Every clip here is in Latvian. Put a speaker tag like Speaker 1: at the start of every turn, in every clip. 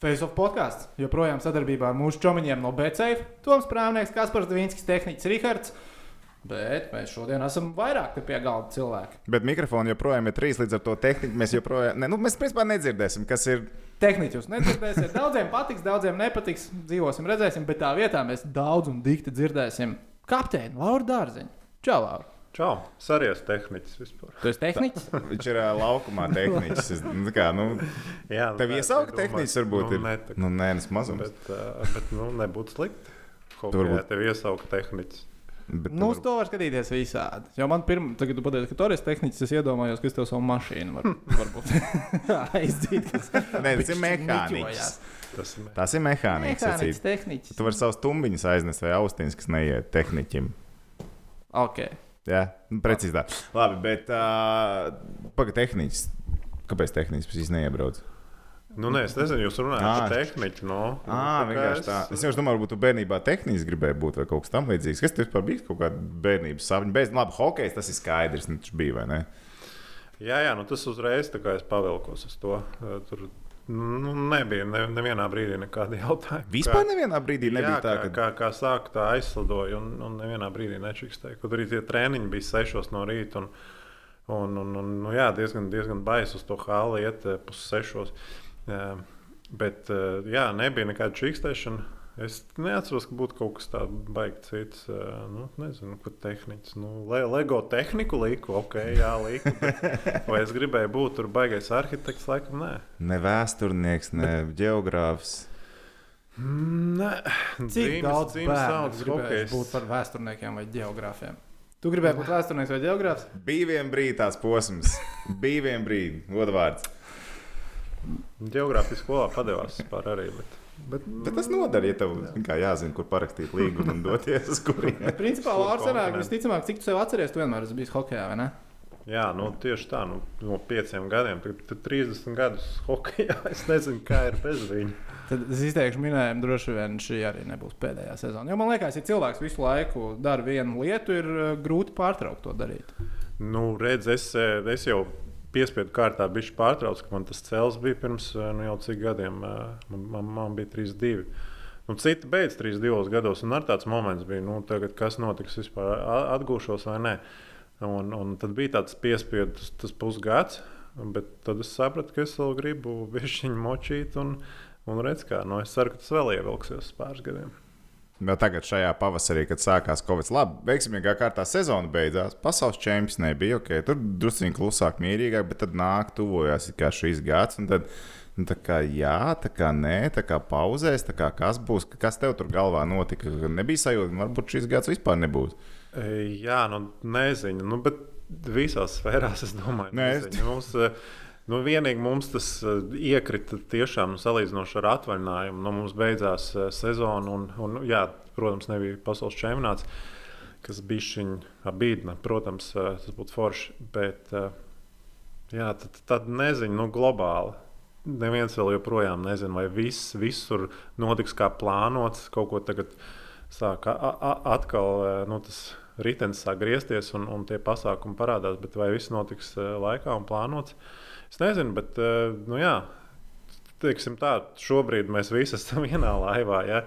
Speaker 1: Face of podkāsts joprojām sadarbībā ar mūsu čomiņiem no BCF, Toms Prāvnieks, Kaspars Dvīnskis, Tehniķis Rihards. Bet mēs šodien esam vairāk pie galda cilvēki.
Speaker 2: Bet mikrofoni joprojām ir trīs, līdz ar to tehniku mēs joprojām, ne, nu, mēs principā nedzirdēsim, kas ir.
Speaker 1: Tehniķus nedzirdēsiet. Daudziem patiks, daudziem nepatiks. Dzīvosim, redzēsim, bet tā vietā mēs daudz un dikti dzirdēsim kapteini Lauru Dārziņu. Čau, Laura!
Speaker 3: Čau, sarijas tehniķis vispār.
Speaker 1: Tu esi tehniķis?
Speaker 2: Viņš ir uh, laukumā tehniķis. Es, nu, kā, nu,
Speaker 3: Jā,
Speaker 2: tev iesaukt tehniķis varbūt
Speaker 3: nu,
Speaker 2: ir.
Speaker 3: Ne, tā,
Speaker 2: Nu, nē, tas mazums.
Speaker 3: bet, uh, bet nu, nebūtu slikti. Kaut
Speaker 2: Tur
Speaker 3: kā
Speaker 2: varbūt-
Speaker 3: tev iesaukt tehniķis.
Speaker 2: Bet,
Speaker 1: Nu, uz to var skatīties visādi. Jo man pirmā, tagad, kad tu pateici, ka tu esi tehniķis, es iedomājos, ka es tev savu mašīnu var, varbūt aizdzīt. Kas
Speaker 2: Nē, tas ir
Speaker 1: niķojās.
Speaker 3: Tas ir
Speaker 2: Tas ir. Mehāniķis, sacīt.
Speaker 1: tehniķis.
Speaker 2: Tu vari savus tumbiņus aiznest vai austiņas, kas neiet tehniķim.
Speaker 1: Ok.
Speaker 2: Jā, nu, precīzi tā. Labi, bet uh, pagaidi, tehniķis. Kāpēc tehniķis pēc neiebrauc?
Speaker 3: Nu, nē, es nezinu, jūs runājat
Speaker 2: Ā,
Speaker 3: par tehniķu. No,
Speaker 2: Ā, vienkārši tā. Es jau domāju, varbūt bērnībā tehniski gribēji būt vai kaut kas tamlīdzīgs. Kas tev vispār bija kaut kāda bērnības sapņa? Bez, labi, hokejs tas ir skaidrs, nu, tas bija vai ne?
Speaker 3: Jā, jā nu, tas uzreiz tā kā es pavilkos uz to. Tur nu, nebija ne, nevienā brīdī nekāda jautājuma.
Speaker 2: Vispār nevienā brīdī nebija
Speaker 3: jā,
Speaker 2: tā,
Speaker 3: kā,
Speaker 2: ka.
Speaker 3: kā, kā sāka tā aizslidoja, un, un nevienā brīdī nečikstēja. Kur arī tie treniņi bija sešos no rīta. Un, un, un, un, nu, jā, diezgan, diezgan baisi uz to hāli iet eh, pus sešos. Jā, bet eh, jā, nebija nekāda čikstēšana. Es neatceros, ka būtu kaut kas tāds baigts cits. Nu, nezinu, kur tehnicis. Nu, le, Lego tehniku liku, ok, jā, liku. Bet, vai es gribēju būt tur baigais arhitekts? Laikam, nē.
Speaker 2: Ne vēsturnieks, ne geogrāfs.
Speaker 3: Nē,
Speaker 1: Cik daudz gribēs
Speaker 3: hokejs.
Speaker 1: būt par vēsturniekiem vai geogrāfiem? Tu gribēji būt vēsturnieks vai geogrāfs?
Speaker 2: Bija viens brīdis, tās posms. Bija viens brīdis, godvārds.
Speaker 3: Geogrāfijas skolā padevās vispār arī. Bet, bet,
Speaker 2: Bet tas noder, ja tev kā jāzina, kur parakstīt līgumu un doties uz kurieni.
Speaker 1: Principā,
Speaker 3: Kur
Speaker 1: Lārs, sanāk, visticamāk, cik tu sev atceries, tu vienmēr esi bijis hokejā, vai ne?
Speaker 3: jā, nu, tieši tā, nu, no pieciem gadiem, tad, tad 30 gadus hokeja. Es nezinu, kā ir bez viņa.
Speaker 1: Tad es izteikšu minējumu, droši vien šī arī nebūs pēdējā sezona. Jo man liekas, ja cilvēks visu laiku dara vienu lietu, ir uh, grūti pārtraukt to darīt.
Speaker 3: Nu, redz, es, eh, es jau piespiedu kārtā biju pārtraucis, ka man tas cels bija pirms eh, nu, jau cik gadiem. eh, Man, man, man bija 32. Nu, citi beidz 32 gados, un ar tāds moments bija, nu, tagad, kas notiks vispār, atgūšos vai nē. Un, un tad bija tāds piespiedu tas, tas pusgads, bet tad es sapratu, ka es vēl gribu višķiņu močīt, un, un redz, kā, nu, es ceru, ka tas vēl ievilksies pāris gadiem.
Speaker 2: Vēl tagad, šajā pavasarī, kad sākās Covid, labi, veiksmīgā kārtā sezona beidzās. Pasaules čempions nebija ok, tur druskuļi klusāk, mierīgāk, bet tad nāk, tuvojās šīs gads. Tad, nu, tā kā jā, tā kā nē, tā kā pauzēs, tā kā kas būs, kas tev tur galvā notika. Nebija sajūta, varbūt šis gads vispār nebūs.
Speaker 3: E, Jā, nu, nezinu, nu, bet visās sfērās es domāju, ka mums. e, Nu, vienīgi mums tas e, iekrita tiešām salīdzinoši ar atvaļinājumu. Nu, mums beidzās e, sezona, un, un, jā, protams, nebija pasaules čempionāts, kas bija šī abīdna. Protams, tas būtu forši, bet jā, tad, tad nezinu, nu, globāli. Neviens vēl joprojām nezina, vai viss visur notiks kā plānots. Kaut ko tagad sāk atkal nu, tas ritenis sāk griezties un, un tie pasākumi parādās, bet vai viss notiks laikā un plānots? Es nezinu, bet e, nu, jā. Teiksim tā, šobrīd mēs visi esam vienā laivā. Ja,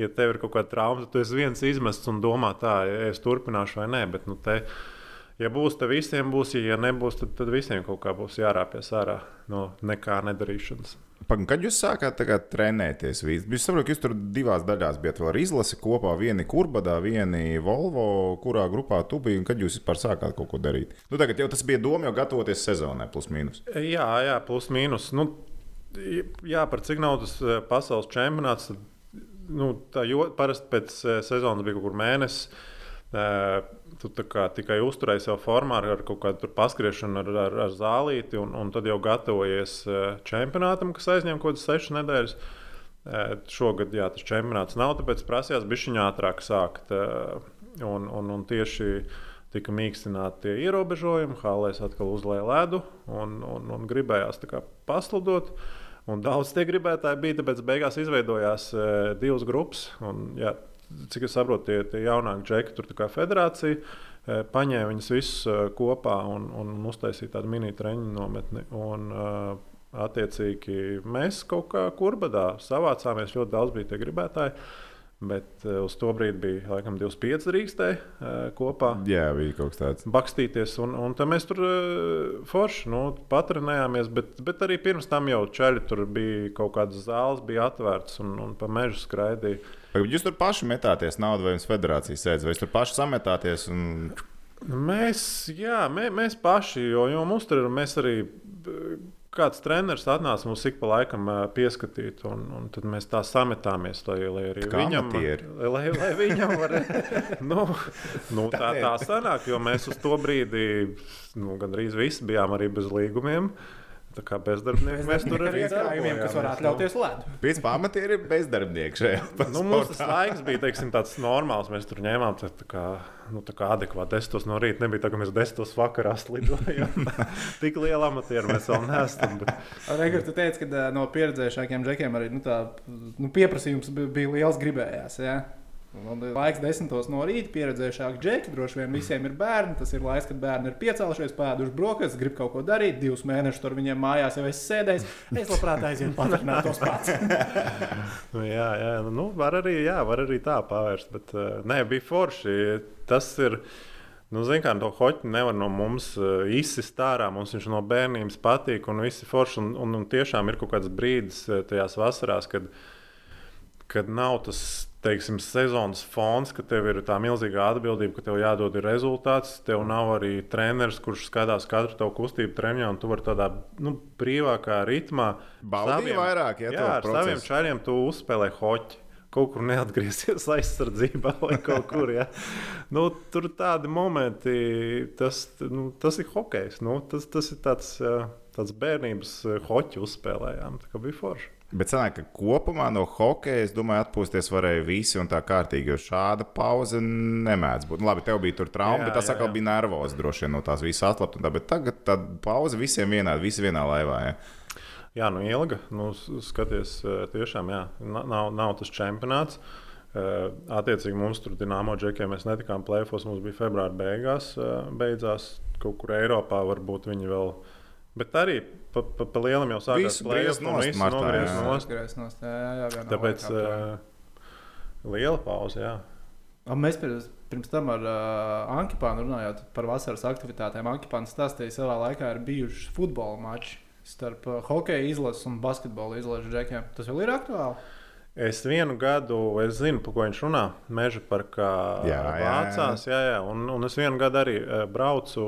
Speaker 3: ja tev ir kaut kāda trauma, tad tu esi viens izmests un domā, tā, ja es turpināšu vai nē. Bet, nu, te, ja būs, tad visiem būs, ja nebūs, tad, tad visiem kaut kā būs jārāpjas ārā no nekā nedarīšanas.
Speaker 2: Pagaidām, kad jūs sākāt trenēties? Jūs saprotat, ka jūs tur divās daļās bijat vēl izlasi kopā. Vieni kurbadā, vieni Volvo, kurā grupā tu biji un kad jūs vispār sākāt kaut ko darīt. Nu, tagad jau tas bija doma jau gatavoties sezonai, plus mīnus.
Speaker 3: Jā, jā plus mīnus. Nu, jā, par cik nav tas eh, pasaules čempionāts. Tad, nu, tā jo, parasti pēc eh, sezonas bija kaut kur mēnesis. eh, Tu tikai uzturēji sev formā ar, ar kaut kādu paskriešanu, ar, ar, ar zālīti, un, un tad jau gatavojies eh, čempionātam, kas aizņem kaut kādas sešas nedēļas. Eh, Šogad jā, tas čempionāts nav, tāpēc prasījās bišķiņā ātrāk sākt. eh, Un, un, un tieši tika mīkstināti tie ierobežojumi, Hālēs atkal uzlēja ledu un, un, un gribējās pasludot. Un daudz tie gribētāji bija, tāpēc beigās izveidojās divas grupas. Un, jā, cik es saprotu, tie, tie jaunākie džeki, tur kā federācija, e, paņēma viņus visus e, kopā un, un uztaisīja tādu mini treniņu nometni. Un, e, attiecīgi mēs kaut kā kurbadā savācāmies. Ļoti daudz bija tie gribētāji. Bet uh, uz to brīdi bija laikam 25 drīkstēji uh, kopā.
Speaker 2: Jā, bija kaut kas tāds.
Speaker 3: Bakstīties, un, un tad mēs tur uh, forši nu, patrenējāmies. Bet, bet arī pirms tam jau čaļi tur bija kaut kādas zāles, bija atvērtas un, un pa mežu skraidīja.
Speaker 2: Jūs tur paši metāties naudu, vai jums federācija sēdz, vai jūs tur paši sametāties? Un...
Speaker 3: Mēs, jā, mē, mēs paši, jo, jo mums tur ir arī kāds treneris atnāca mums ik pa laikam pieskatīt, un, un tad mēs tā sametāmies. Lai, lai arī
Speaker 2: Kā
Speaker 3: viņam,
Speaker 2: amatieri.
Speaker 3: lai, lai viņam var, nu, nu, tā, tā sanāk, jo mēs uz to brīdī nu, gandrīz visi bijām arī bez līgumiem. Tā kā bezdarbnieki mēs tur arī
Speaker 1: Iekājumiem, kas varētu ļauties ledu.
Speaker 2: Pēc pamatieri ir bezdarbnieki šajā
Speaker 3: Nu, mums tas laiks bija teiksim, tāds normāls. Mēs tur ņēmām tā, tā kā, nu, tā kā adekvāti. Desmitos no rīta nebija tā, ka mēs desmitos vakarā slidojām. Tik liela amatiera mēs vēl neesam. Bet...
Speaker 1: Reigars, tu teici, ka no pieredzējušākiem džekiem arī nu, tā, nu, pieprasījums bi- bija liels gribējās. Ja? Un Laiks desmitos no rīta, pieredzējušāki džeki. Droši vien visiem ir bērni. Tas ir laiks, kad bērni ir piecēlušies, pēduši brokastis, grib kaut ko darīt. Divus mēnešus tur viņiem mājās jau es sēdēju. Es labprāt aizietu patērnētos pats.
Speaker 3: Nu, jā, jā, nu, var, arī, jā, var arī tā pavērst. Bet uh, nē, bija forši. Tas ir. Nu, Zinām, kā to hoķi nevar no mums uh, izsist ārā. Mums viņš no bērnības patīk, un viss ir forši. Un, un, un tiešām ir kaut kāds brīdis uh, tajās vasarās, kad, kad nav tas teiksim, sezonas fons, ka tev ir tā milzīga atbildība, ka tev jādod rezultāts. Tev nav arī treneris, kurš skatās katru tavu kustību treniņā, un tu vari tādā nu, brīvākā ritmā
Speaker 2: Baudīja vairāk, ja
Speaker 3: jā, ar saviem
Speaker 2: procesu.
Speaker 3: čaļiem tu uzspēlē hoķi. Kaut kur neatgriezies aizsardzībā vai kaut kur. Ja. Nu, tur tādi momenti, tas, nu, tas ir hokejs. Nu, tas, tas ir tāds, eh, tāds bērnības eh, hoķi uzspēlējām. Tā kā bija forši.
Speaker 2: Bet sanāk, ka kopumā no hokeja, es domāju, atpūsties varēja visi un tā kārtīgi, jo šāda pauze nemēdz būt. Nu, labi, tev bija tur trauma,
Speaker 3: Jā,
Speaker 2: bet tas atkal bija nervozi droši vien no tās visas atlapt. un tā, Bet tagad tā pauze visiem vienāda, visi vienā laivā. Ja?
Speaker 3: Jā, nu ilga. Nu, skaties, eh, tiešām, jā, na- nav, nav tas čempionāts. Eh, Attiecīgi, mums tur Dienāmo džekiem mēs netikām plēfos. Mums bija februāra beigās, eh, beidzās kaut kur Eiropā. Varbūt viņi vēl. Bet arī pa, pa, pa lielam jau sākās
Speaker 2: Visu griez nost martā,
Speaker 3: nogriez
Speaker 2: jā.
Speaker 3: nost.
Speaker 1: Atgriezt no vienā
Speaker 3: Tāpēc uh, liela pauze. Jā.
Speaker 1: Un Mēs pirms, pirms tam ar uh, Ankipānu runājot par vasaras aktivitātēm. Ankipāns stāstīja, ka savā laikā ir bijuši futbola mači starp uh, hokeja izlases un basketbola izlases džekiem. Tas vēl ir aktuāli.
Speaker 3: Es vienu gadu, es zinu, par ko viņš runā. Meža parkā
Speaker 2: Jā, jā, jā.
Speaker 3: Jā, jā. Un, un es vienu gadu arī eh, braucu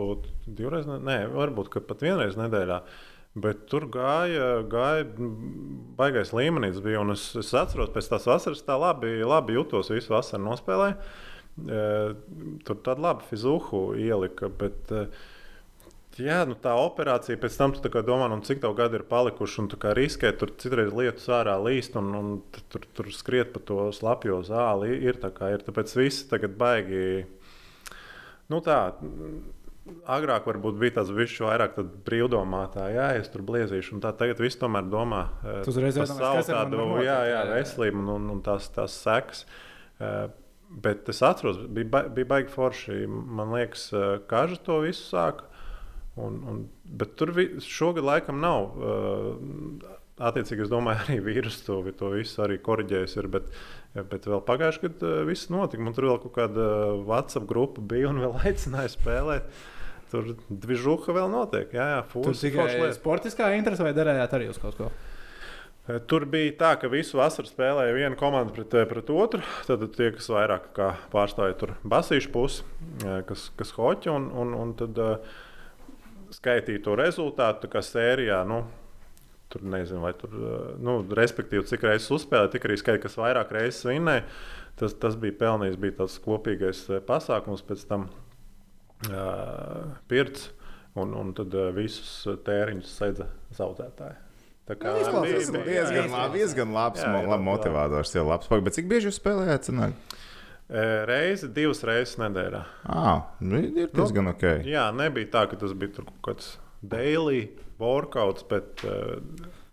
Speaker 3: divreiz, ne- nē, varbūt pat vienreiz nedēļā. Bet tur gāja, gāja baigais līmenis. Bija, es, es atceros, pēc tās vasaras tā labi, labi jutos. Visu vasaru nospēlēju. Eh, Tur tāda laba fizuhu ielika. Bet, eh, Jā, nu tā operācija pēc tam tu domā, nu, cik daudz gadu ir palikuši un tu kā riskē tur citreiz lietus ārā līst un, un tur, tur skriet pa to slapjo zāli. Ir tā kā ir. Tāpēc viss tagad baigi. Nu tā, agrāk varbūt bija tāds viņš vairāk brīvdomātā, jā, es tur bliezīšu. un Tā tagad viss tomēr domā
Speaker 1: uzreiz
Speaker 3: par savu tādu, jā,
Speaker 1: jā,
Speaker 3: veselību un, un, un tās, tās sekas. Eh, Bet es atceros, bija, ba bija baigi forši. Man liekas, eh, Kaža to visu sāka. Un, un, bet tur vi, šogad laikam nav. Uh, attiecīgi, es domāju, arī vīrusu to, to visu arī korģējis. Ir, bet, bet vēl pagājušajā gadā viss notika. Man tur vēl kaut kāda WhatsApp grupa bija un vēl aicināja spēlēt. Tur dižuha vēl notiek. Jā, jā, fūs,
Speaker 1: tikai sportiskā interese vai derējāt arī uz kaut ko?
Speaker 3: Tur bija tā, ka visu vasaru spēlēja viena komanda pret, pret otru. Tad tie, kas vairāk kā pārstāja tur basīšu pusi, kas, kas hoķi, un, un, un tad uh, skaitīja to rezultātu tā kā sērijā. Nu, Tur nezinu, vai tur, eh, nu, respektīvi, cik reizes uzspēlēja, tik arī skaidrs, kas vairāk reizes vinnēja. Tas, tas bija pelnījis, bija tas kopīgais eh, pasākums pēc tam uh, pirts, un, un tad visus tēriņus sedza zaudētāji. Tā kā
Speaker 1: Nu,
Speaker 2: Tas
Speaker 3: bija-
Speaker 2: diezgan, diezgan labs,
Speaker 3: Jā, jā,
Speaker 2: labi
Speaker 3: jā.
Speaker 2: motivators. Jā, labs. Bet cik bieži jūs spēlējāt? Sanāk?
Speaker 3: Reizi, divas reizes nedēļā.
Speaker 2: Ah, nu, ir diezgan ok.
Speaker 3: Jā, nebija tā, ka tas bija kaut kāds daily workouts, bet uh,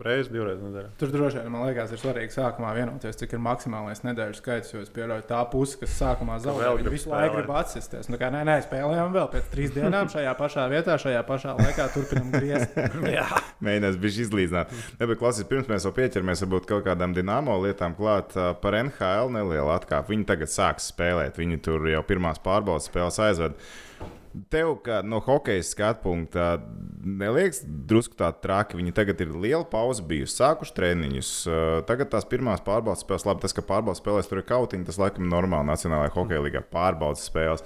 Speaker 3: reizi, divreiz nedēļā.
Speaker 1: Tur droši vien, man liekas, ir svarīgi sākumā vienoties, cik ir maksimālais nedēļu skaits. Jo es pieļauju, tā puse, kas sākumā zaudē,
Speaker 3: grib
Speaker 1: visu laiku grib atsisties. Nu, kā nē, nē, spēlējām vēl pēc trīs dienām šajā pašā vietā, šajā pašā laikā turpinām griezt.
Speaker 3: Jā,
Speaker 2: Mēģinās bija izlīdzināt. Nebija klasiski, pirms mēs jau pieķeramies varbūt kaut kādām dīnāmo lietām klāt par NHL nelielu atkāpi. Viņi tagad sāks spēlēt, viņi tur jau pirmās pārbaudas spēles aizved. Tev, kā no hokeja skatu punkta, neliekas drusku tā traki. Viņi tagad ir liela pauze bijusi, sākuši treniņus. ā, Tagad tās pirmās pārbaudas spēles, labi, tas, ka pārbaudas spēlēs tur ir kautiņi, tas laikam normāli Nacionālajā hokeja līgā pārbaudas spēles.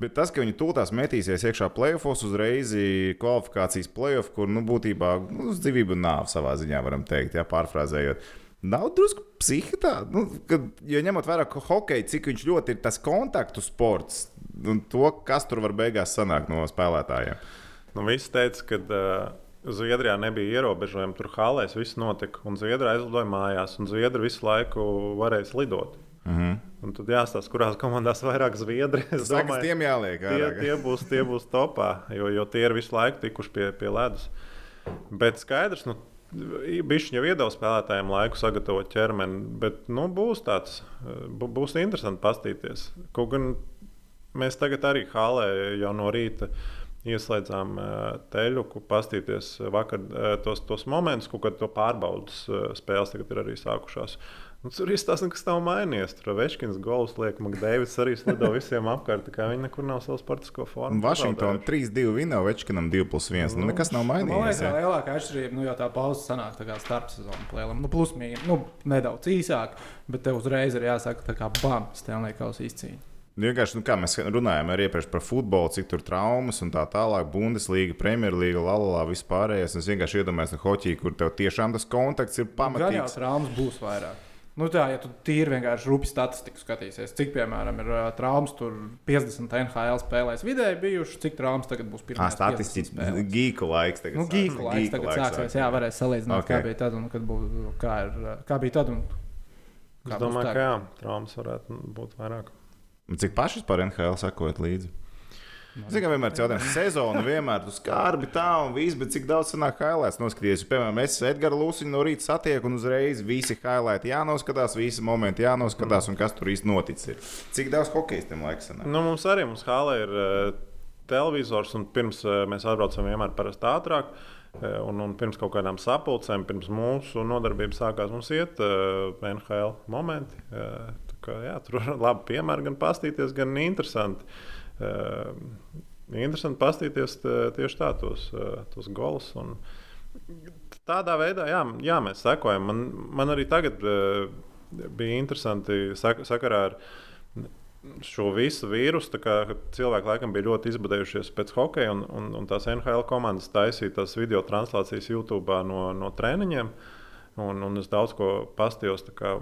Speaker 2: Bet tas, ka viņi tūlīt metīsies iekšā plēsofos, uzreiz kvalifikācijas plēsofu, kur nu, būtībā nu, uz dzīvību un nāvi savā ziņā varam teikt, ja pārfrāzējot. Nav drusku psihotā, nu, kad, jo ņemot vērā, ka hokeja, cik viņš ļoti ir tas kontaktu sports, un to, kas tur var beigās sanākt no spēlētājiem.
Speaker 3: nu, viss teica, ka uh, Zviedrijā nebija ierobežojumi, tur halēs viss notika, un Zviedrija aizlidoja mājās, un Zviedri visu laiku varēja lidot.
Speaker 2: Mm -hmm.
Speaker 3: Un tad jāstāsta, kurās komandās vairāk zviedri. Es
Speaker 2: Tas domāju, tiem jāliek
Speaker 3: tie,
Speaker 2: ārā.
Speaker 3: tie, būs, tie būs topā, jo, jo tie ir visu laiku tikuši pie, pie ledus. Bet skaidrs, nu, Bišķiņš jau iedod spēlētājiem laiku sagatavot ķermeni, bet nu, būs tāds, būs interesanti paskatīties. Kaut gan mēs tagad arī hālē jau no rīta ieslēdzām teļuku, paskatīties vakar tos, tos momentus, kad to pārbaudas spēles tagad ir arī sākušās. Nu, tur izstāsta, kas nav mainījies. Tur Večkins gols liek, Makdēvis arī slido visiem apkārt. tā kā Viņi nekur nav savu sportisko formu.
Speaker 2: Vašingtonā 3-2 vinēja Večkinam 2 plus 1. Nu, nekas nav
Speaker 1: Man
Speaker 2: mainījies.
Speaker 1: liekas, ka lielākā atšķirība, nu, jau tā pauze sanāk tā kā starpsezonu plēlam. Nu, plus mīnus, nu, nedaudz īsāk, bet tev uzreiz ir jāsaka, tā kā bam, Stanley Kausa izcīņa.
Speaker 2: Nu, Vienkārši, nu, kā mēs runājām arī iepriekš par futbolu, cik tur traumas un tā tālāk, Bundeslīga, Premjerlīga, Lalala, vispārējais. Es vienkārši iedomājos, ka hoķī, kur tev tiešām tas kontakts ir
Speaker 1: Gan jau traumas būs vairāk. Nu tā, ja tu tīri vienkārši rūpīgi statistiku skatīsies, cik, piemēram, ir uh, traumas, tur 50 NHL spēlēs vidēji bijuši, cik traumas tagad būs pirmā
Speaker 2: statistiski gīku laiks. tagad
Speaker 1: Nu, gīku laiks
Speaker 2: Gīku
Speaker 1: tagad sāksies. Jā, varēs salīdzināt,
Speaker 2: Ok.
Speaker 1: okay. kā bija tad un kad būs, kā, ir, kā bija tad un
Speaker 3: Es
Speaker 1: kā būs
Speaker 3: domāju, ka jā, traumas varētu būt vairāk.
Speaker 2: Cik pašas par NHL sakojat līdzi? Zinu, ka vienmēr ir jautājums, sezona vienmēr tur skarbi tā un viss, bet cik daudz sanāk highlights noskatīties. Piemēram, es Edgars Lūsiņu no rīta satieku un uzreiz visi highlighti jānoskatās, visi momenti jānoskatās un kas tur īsti noticis. ir. Cik daudz hokeistiem laiks sanāk?
Speaker 3: Nu, mums arī mums hālē ir uh, televizors, un pirms uh, mēs atbraucam vienmēr parasti ātrāk. eh, Un, un pirms kaut kādām sapulcēm, pirms mūsu nodarbības sākās, mums iet uh, NHL momenti. Uh, kā, jā, tur var labi piemēri, gan pastīties, gan interesanti. Uh, interesanti pastīties t- tieši tā, tos, uh, tos golus. Un tādā veidā, jā, jā mēs sekojam. Man, man arī tagad uh, bija interesanti sak sakarā ar šo visu vīrusu. Cilvēki laikam bija ļoti izbadējušies pēc hokeja, un, un, un tās NHL komandas taisīja tās video translācijas YouTube no, no treniņiem. Un, un es daudz ko pastījos. kā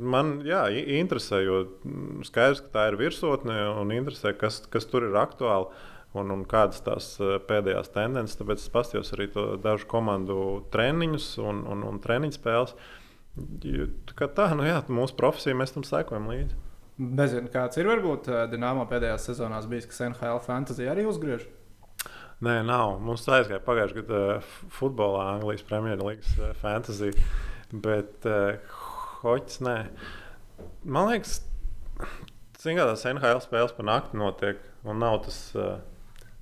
Speaker 3: Man jā, interesē, jo mm, skaidrs, ka tā ir virsotne un interesē, kas, kas tur ir aktuāli un, un kādas tās eh, pēdējās tendences. Tāpēc es paskatījos arī dažu komandu treniņus un, un, un treniņu spēles. Kā tā, nu jā, mūsu profesija mēs tam sekojam līdzi.
Speaker 1: Nezinu, kāds ir varbūt uh, Dienāmo pēdējās sezonās bijis, kas NHL fantasy arī uzgriež.
Speaker 3: Nē, nav. Mums aizgāja pagājušajā gadā uh, futbolā, Anglijas Premjerlīgas fantasy. Bet uh, hoķis nē. Man liekas, ka tās NHL spēles pa nakti notiek. Un nav tas. Uh,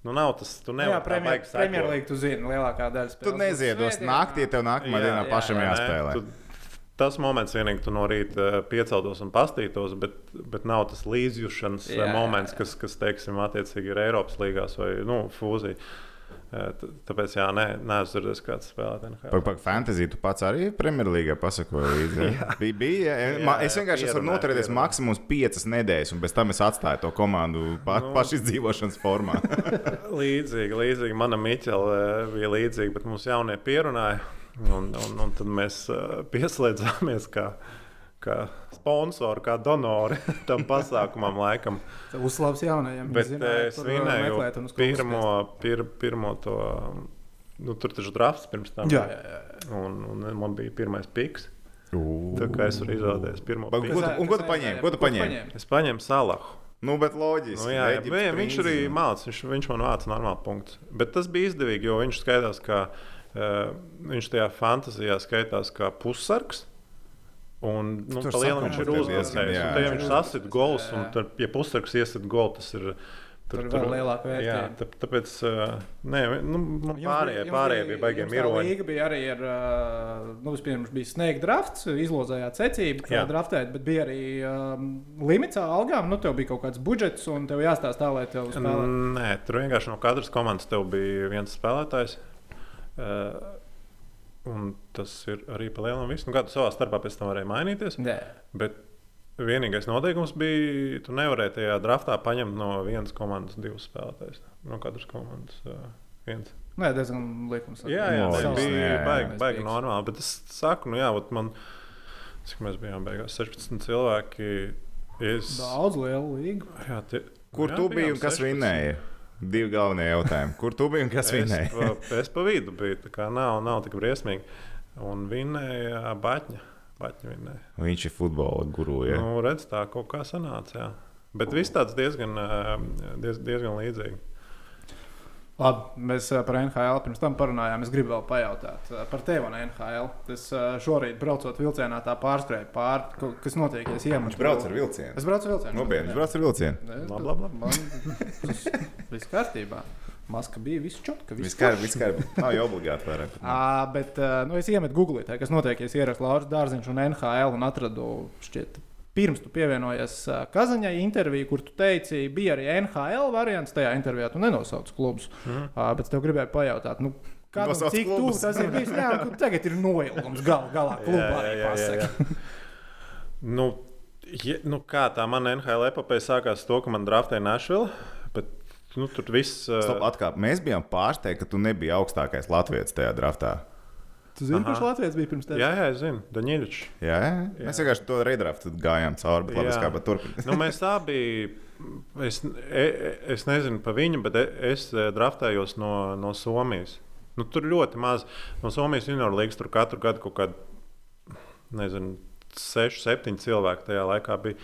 Speaker 3: Nu, nav tas, tu
Speaker 1: Jā,
Speaker 3: nevari
Speaker 1: Premjer- Premjerlīga, tu zini, lielākā daļa
Speaker 2: Tu
Speaker 1: spēlēs. būs
Speaker 2: neziedos naktī, tev nākamā
Speaker 3: Jā,
Speaker 2: dienā
Speaker 3: jā,
Speaker 2: pašam
Speaker 3: jā, nē,
Speaker 2: jāspēlē.
Speaker 3: tu- Tas moments vienīgi tu no rīta eh, pieceltos un pastītos, bet, bet nav tas līdzjūšanas
Speaker 1: Jā,
Speaker 3: jā,
Speaker 1: jā,
Speaker 3: moments,
Speaker 1: jā.
Speaker 3: kas, kas teiksim, attiecīgi ir Eiropas līgās vai nu, fūzija. Tāpēc, jā, nē, neesmu dzirdējis, kāds spēlē NHL.
Speaker 2: Par, fantāziju tu pats arī Premjerlīgā pasakoji līdzi. ja? Bija, bija, ja?
Speaker 3: Jā,
Speaker 2: es
Speaker 3: jā,
Speaker 2: vienkārši es
Speaker 3: pierunāju,
Speaker 2: noturēties
Speaker 3: pierunāju.
Speaker 2: maksimums piecas nedēļas, un pēc tam es atstāju to komandu pa,
Speaker 3: Nu.
Speaker 2: pašizdzīvošanas formā.
Speaker 3: Līdzīgi, līdzīgi. Mana Miķela bija līdzīga, bet mums jaunie pierunāja. Un, un, un tad mēs pieslēdzāmies kā, kā sponsori, kā donori tam pasākumam, laikam.
Speaker 1: Uzslavs jaunajiem.
Speaker 3: Bet es
Speaker 1: kur,
Speaker 3: vinēju
Speaker 1: meklēt un uz ko
Speaker 3: pirmo, pir, pirmo to. Nu, tur taču drafts pirms tam.
Speaker 1: Jā, jā, jā.
Speaker 3: Un, un man bija pirmais piks. Tā
Speaker 2: Ū.
Speaker 3: kā es varu izvēlēties pirmo piku.
Speaker 2: Ko tu- un ko tu paņēmi? Ko tu paņēmi?
Speaker 3: Es paņēmu salahu. Nu,
Speaker 2: bet loģiski.
Speaker 3: Nu, jā, jā,
Speaker 2: Eģiptes
Speaker 3: jā, viņš arī mācīja, viņš, viņš man vāca normālu punktu. Bet tas bija izdevīgi, jo viņš skaidrs, ka Uh, viņš tajā fantāzijā skaitās kā pussargs. Un, nu,
Speaker 2: Tur
Speaker 3: tā liela viņš ir
Speaker 2: tur
Speaker 3: uzvarējis.
Speaker 2: jā.
Speaker 3: Un tajā viņš sasit gols,
Speaker 1: Jā,
Speaker 3: un
Speaker 1: jā.
Speaker 3: tur, ja pussargs iesit golu, tas ir.
Speaker 1: Tur ir vēl lielāka
Speaker 3: Jā,
Speaker 1: vērtība.
Speaker 3: tā, tāpēc nē, nu, nu, pārējie,
Speaker 1: bija-
Speaker 3: pārējie bija baigiem
Speaker 1: jums tā bija arī ar, nu, vispirms bija snake drafts, izlozējāt secību, kā
Speaker 3: Jā.
Speaker 1: draftēt, bet bija arī um, limits algām. Nu, tev bija kaut kāds budžets, un tev jāstāsta tā, lai tev spēlētu.
Speaker 3: Nē, tur vienkārši no katras komandas tev bija viens spēlētājs. Uh, un tas ir arī pa lielam viss. Nu, kā tu savā starpā pēc tam varēji mainīties.
Speaker 1: Nē,
Speaker 3: Bet vienīgais noteikums bija, tu nevarēji tajā draftā paņemt no vienas komandas divus spēlētājus. No katras komandas uh, viens.
Speaker 1: Nē diezgan likums.
Speaker 3: Jā, jā,
Speaker 2: jā,
Speaker 3: bija
Speaker 2: jā, jā.
Speaker 3: baigi, baigi normāli. Bet es saku, nu jā, man, cik mēs bijām beigās, 16 cilvēki. Es,
Speaker 1: Daudz lielu līgu.
Speaker 3: jā, tie,
Speaker 2: Kur
Speaker 3: jā,
Speaker 2: tu biji un kas
Speaker 3: 16.
Speaker 2: vinnēja? Divi galvenie jautājumi. Kur tu biji un kas
Speaker 3: Es
Speaker 2: vinnēja?
Speaker 3: pa, es pa vidu biju, tā kā nav, nav tik briesmīgi. Un vinnēja Baņķa.
Speaker 2: Viņš ir futbola guru. Ja?
Speaker 3: Nu, redz, tā kaut kā sanāca. Jā. Bet viss tāds diezgan, diez, diezgan līdzīgi.
Speaker 1: Labi, mēs ā, par NHL pirms tam parunājām. Es gribu vēl pajautāt ā, par tevi un NHL. Es ā, šorīt braucot vilcienā, tā pārskrēju pāri, kas notiek. ja Es iemetu.
Speaker 2: Viņš brauc ar vilcienu.
Speaker 1: Es braucu ar vilcienu.
Speaker 2: Nopietni, viņš brauc ar vilcienu.
Speaker 3: Labi, labi, labi.
Speaker 1: Man viss kārtībā. Maska bija viss čotka.
Speaker 2: Viss kārtībā, viss kārtībā. Nav jau obligāti vairāk.
Speaker 1: À, bet nu, es iemetu Google, kas notiek, ja es ierakstu Lauris Dārziņš un NHL un atradu šķiet. Pirms tu pievienojies Kazaņai intervijā, kur tu teici, bija arī NHL variants. Tajā intervijā tu nenosauc klubus. Mm. Uh, bet tev gribēju pajautāt, nu, kādam,
Speaker 2: Nosauc
Speaker 1: cik tuvu tas ir bijis. Jā, nu, tagad ir noilgums gal, galā klubā. arī pasaka.
Speaker 3: Nu, ja, nu, kā tā mana NHL epopeja sākās ar to, ka man draftēja Nashville. Bet, nu, tur viss. ā,
Speaker 2: Stop, atkāp. Mēs bijām pārsteigti, ka tu nebiji augstākais Latvijas tajā draftā.
Speaker 1: Tu zini,
Speaker 3: Aha.
Speaker 1: kurš Latvijas bija pirms tevis?
Speaker 3: Jā, jā, es zinu, Daņģiņš.
Speaker 2: Jā, jā. mēs vienkārši to redraftu gājām cauri. Bet, labi,
Speaker 3: Jā.
Speaker 2: kā, bet turpin.
Speaker 3: nu, mēs abi, es, e, es nezinu par viņu, bet e- es e, draftējos no, no Somijas. Nu, tur ļoti maz no Somijas junior līnijas. Tur katru gadu kaut kāda, nezinu, 6, 7 cilvēki tajā laikā bija.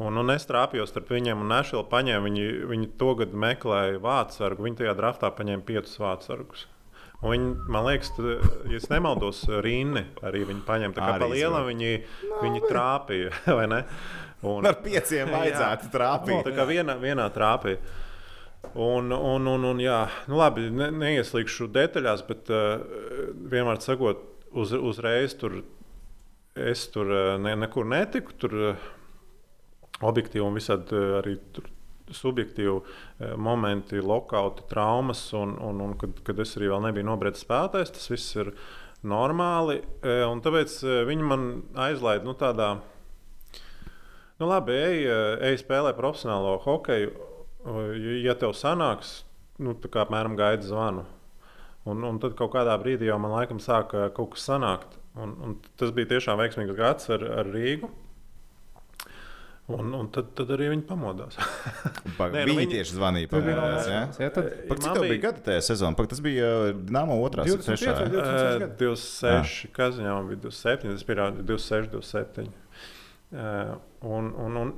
Speaker 3: Un, un es trāpījos starp viņiem un Nešvilu paņēmu. Viņi, viņi to gadu meklēja vācu sargu. Viņi tajā draftā paņēma 5 vācu sargus. Un Viņi, man liekas, tu, ja es nemaldos, Rīni arī viņi paņēma. Tā kā pa lielam viņi, viņi trāpīja, vai ne? Un,
Speaker 2: Ar pieciem vajadzētu trāpīt.
Speaker 3: Tā kā vienā, vienā trāpīja. Un, un, un, un jā, nu labi, ne, neieslīgšu detaļās, bet uh, vienmēr sakot, uz, uzreiz tur es tur ne, nekur netiku. Tur uh, objektīvi un visādi arī tur subjektīvi uh, momenti, lokauti, traumas, un, un, un kad, kad es arī vēl nebiju nobriedzis spēlētājs, tas viss ir normāli. Uh, un tāpēc uh, viņi man aizlaida nu, tādā. Nu, labi, ej, ej spēlē profesionālo hokeju. Ja tev sanāks, nu, tā kā apmēram gaida zvanu. Un, un tad kaut kādā brīdī jau man laikam sāka kaut kas sanākt. Un, un tas bija tiešām veiksmīgs gads ar, ar Rīgu. Un, un tad, tad arī viņi pamodās.
Speaker 2: Pag,
Speaker 3: Nē, nu
Speaker 2: viņi tieši zvanīja. Pamodās, jā?
Speaker 1: Jā, tad
Speaker 2: Pak, cik tev
Speaker 3: bija-
Speaker 2: gada tajā sezonā? Pak, tas bija uh, Dāmas otrā,
Speaker 1: 25
Speaker 2: trešā.
Speaker 1: vai 26 gadi?
Speaker 3: 26, kas viņam bija 27, tas bija 26, 27. Uh, un, un, un,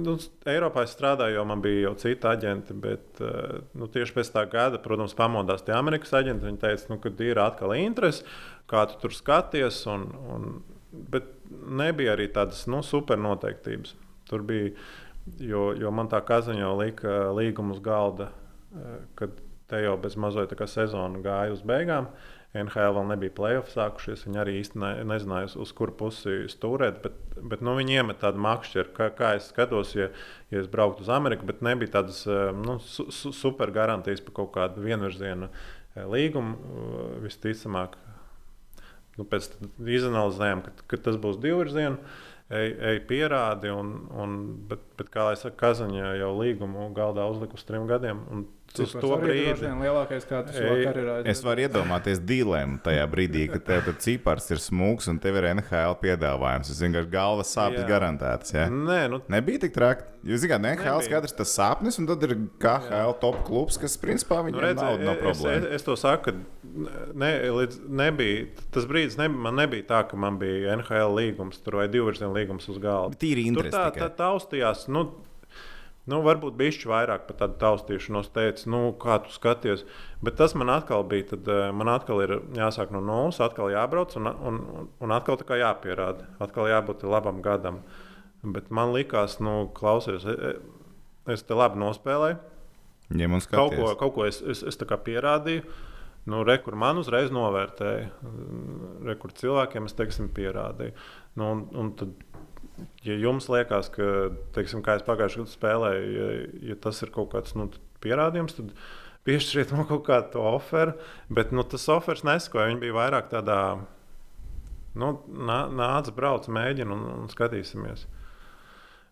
Speaker 3: nu, Eiropā es strādāju, jo man bija jau citi aģenti, bet uh, nu, tieši pēc tā gada, protams, pamodās tie Amerikas aģenti. Viņi teica, nu, ka ir atkal interese, kā tu tur skaties. Un, un, bet nebija arī tādas nu, super noteiktības. Tur bija, jo, jo man tā kazaņa jau lika līgumu uz galda, uh, kad te jau bez mazliet sezona gāja uz beigām. NHL vēl nebija playoff sākušies. Viņi arī īsti ne, nezināja, uz, kuru pusi stūrēt. Bet, bet nu, viņi iemet tādu makšķeru, kā, kā es skatos, ja, ja es brauktu uz Ameriku. Bet nebija tādas eh, nu, su, su, super garantijas par kaut kādu vienvirzienu eh, līgumu. Eh, Visticamāk, nu, pēc tam izanalizējām, ka, ka tas būs divvirzienu. Ej, ej pierādi, un, un, bet, bet kā jau teicu, Kazaņā jau līgumu galdā uzlika uz trim gadiem. un Uz to brīdi
Speaker 1: lielākais, ir.
Speaker 2: Es varu iedomāties dīlēm tajā brīdī, kad tev tur cipars ir smūgs un tev ir NHL piedāvājums. Es vienkārši galvas sāpes
Speaker 3: Jā.
Speaker 2: garantētas. Ja?
Speaker 3: Nē, nu,
Speaker 2: Nebija tik traki. Jūs zināt, NHL skaidrs tas sapnis, un tad ir KHL top klubs, kas principā
Speaker 3: Nu,
Speaker 2: viņam
Speaker 3: redzi,
Speaker 2: nav, nav
Speaker 3: es,
Speaker 2: problēma.
Speaker 3: es, es to saku, ka ne, līdz, nebija, tas brīdis ne, man nebija tā, ka man bija NHL līgums tur vai divvirziena līgums uz galda.
Speaker 2: Tīri interesi
Speaker 3: tā, tā taustījās. Nu, Nu, varbūt bišķi vairāk par tādu taustīšanos teica, nu, kā tu skaties. Bet tas man atkal bija, tad eh, man atkal ir jāsāk no nulles, atkal jābrauc un, un, un atkal jāpierāda. Atkal jābūt labam gadam. Bet man likās, nu, klausies, e, e, es te labi nospēlēju.
Speaker 2: Ja
Speaker 3: kaut ko, kaut ko es, es, es pierādīju. Nu, re, kur man uzreiz novērtēja, re, kur cilvēkiem es teiksim, pierādīju. Nu, un, un tad, ja jums liekas, ka, teiksim, kā es pagājušajā gadā spēlēju, ja, ja tas ir kaut kāds nu, pierādījums, tad piešķiriet man kaut kādu oferu. Bet nu, tas offers neskoja. Viņi bija vairāk tādā, nu, nāc, brauc, mēģina un, un skatīsimies.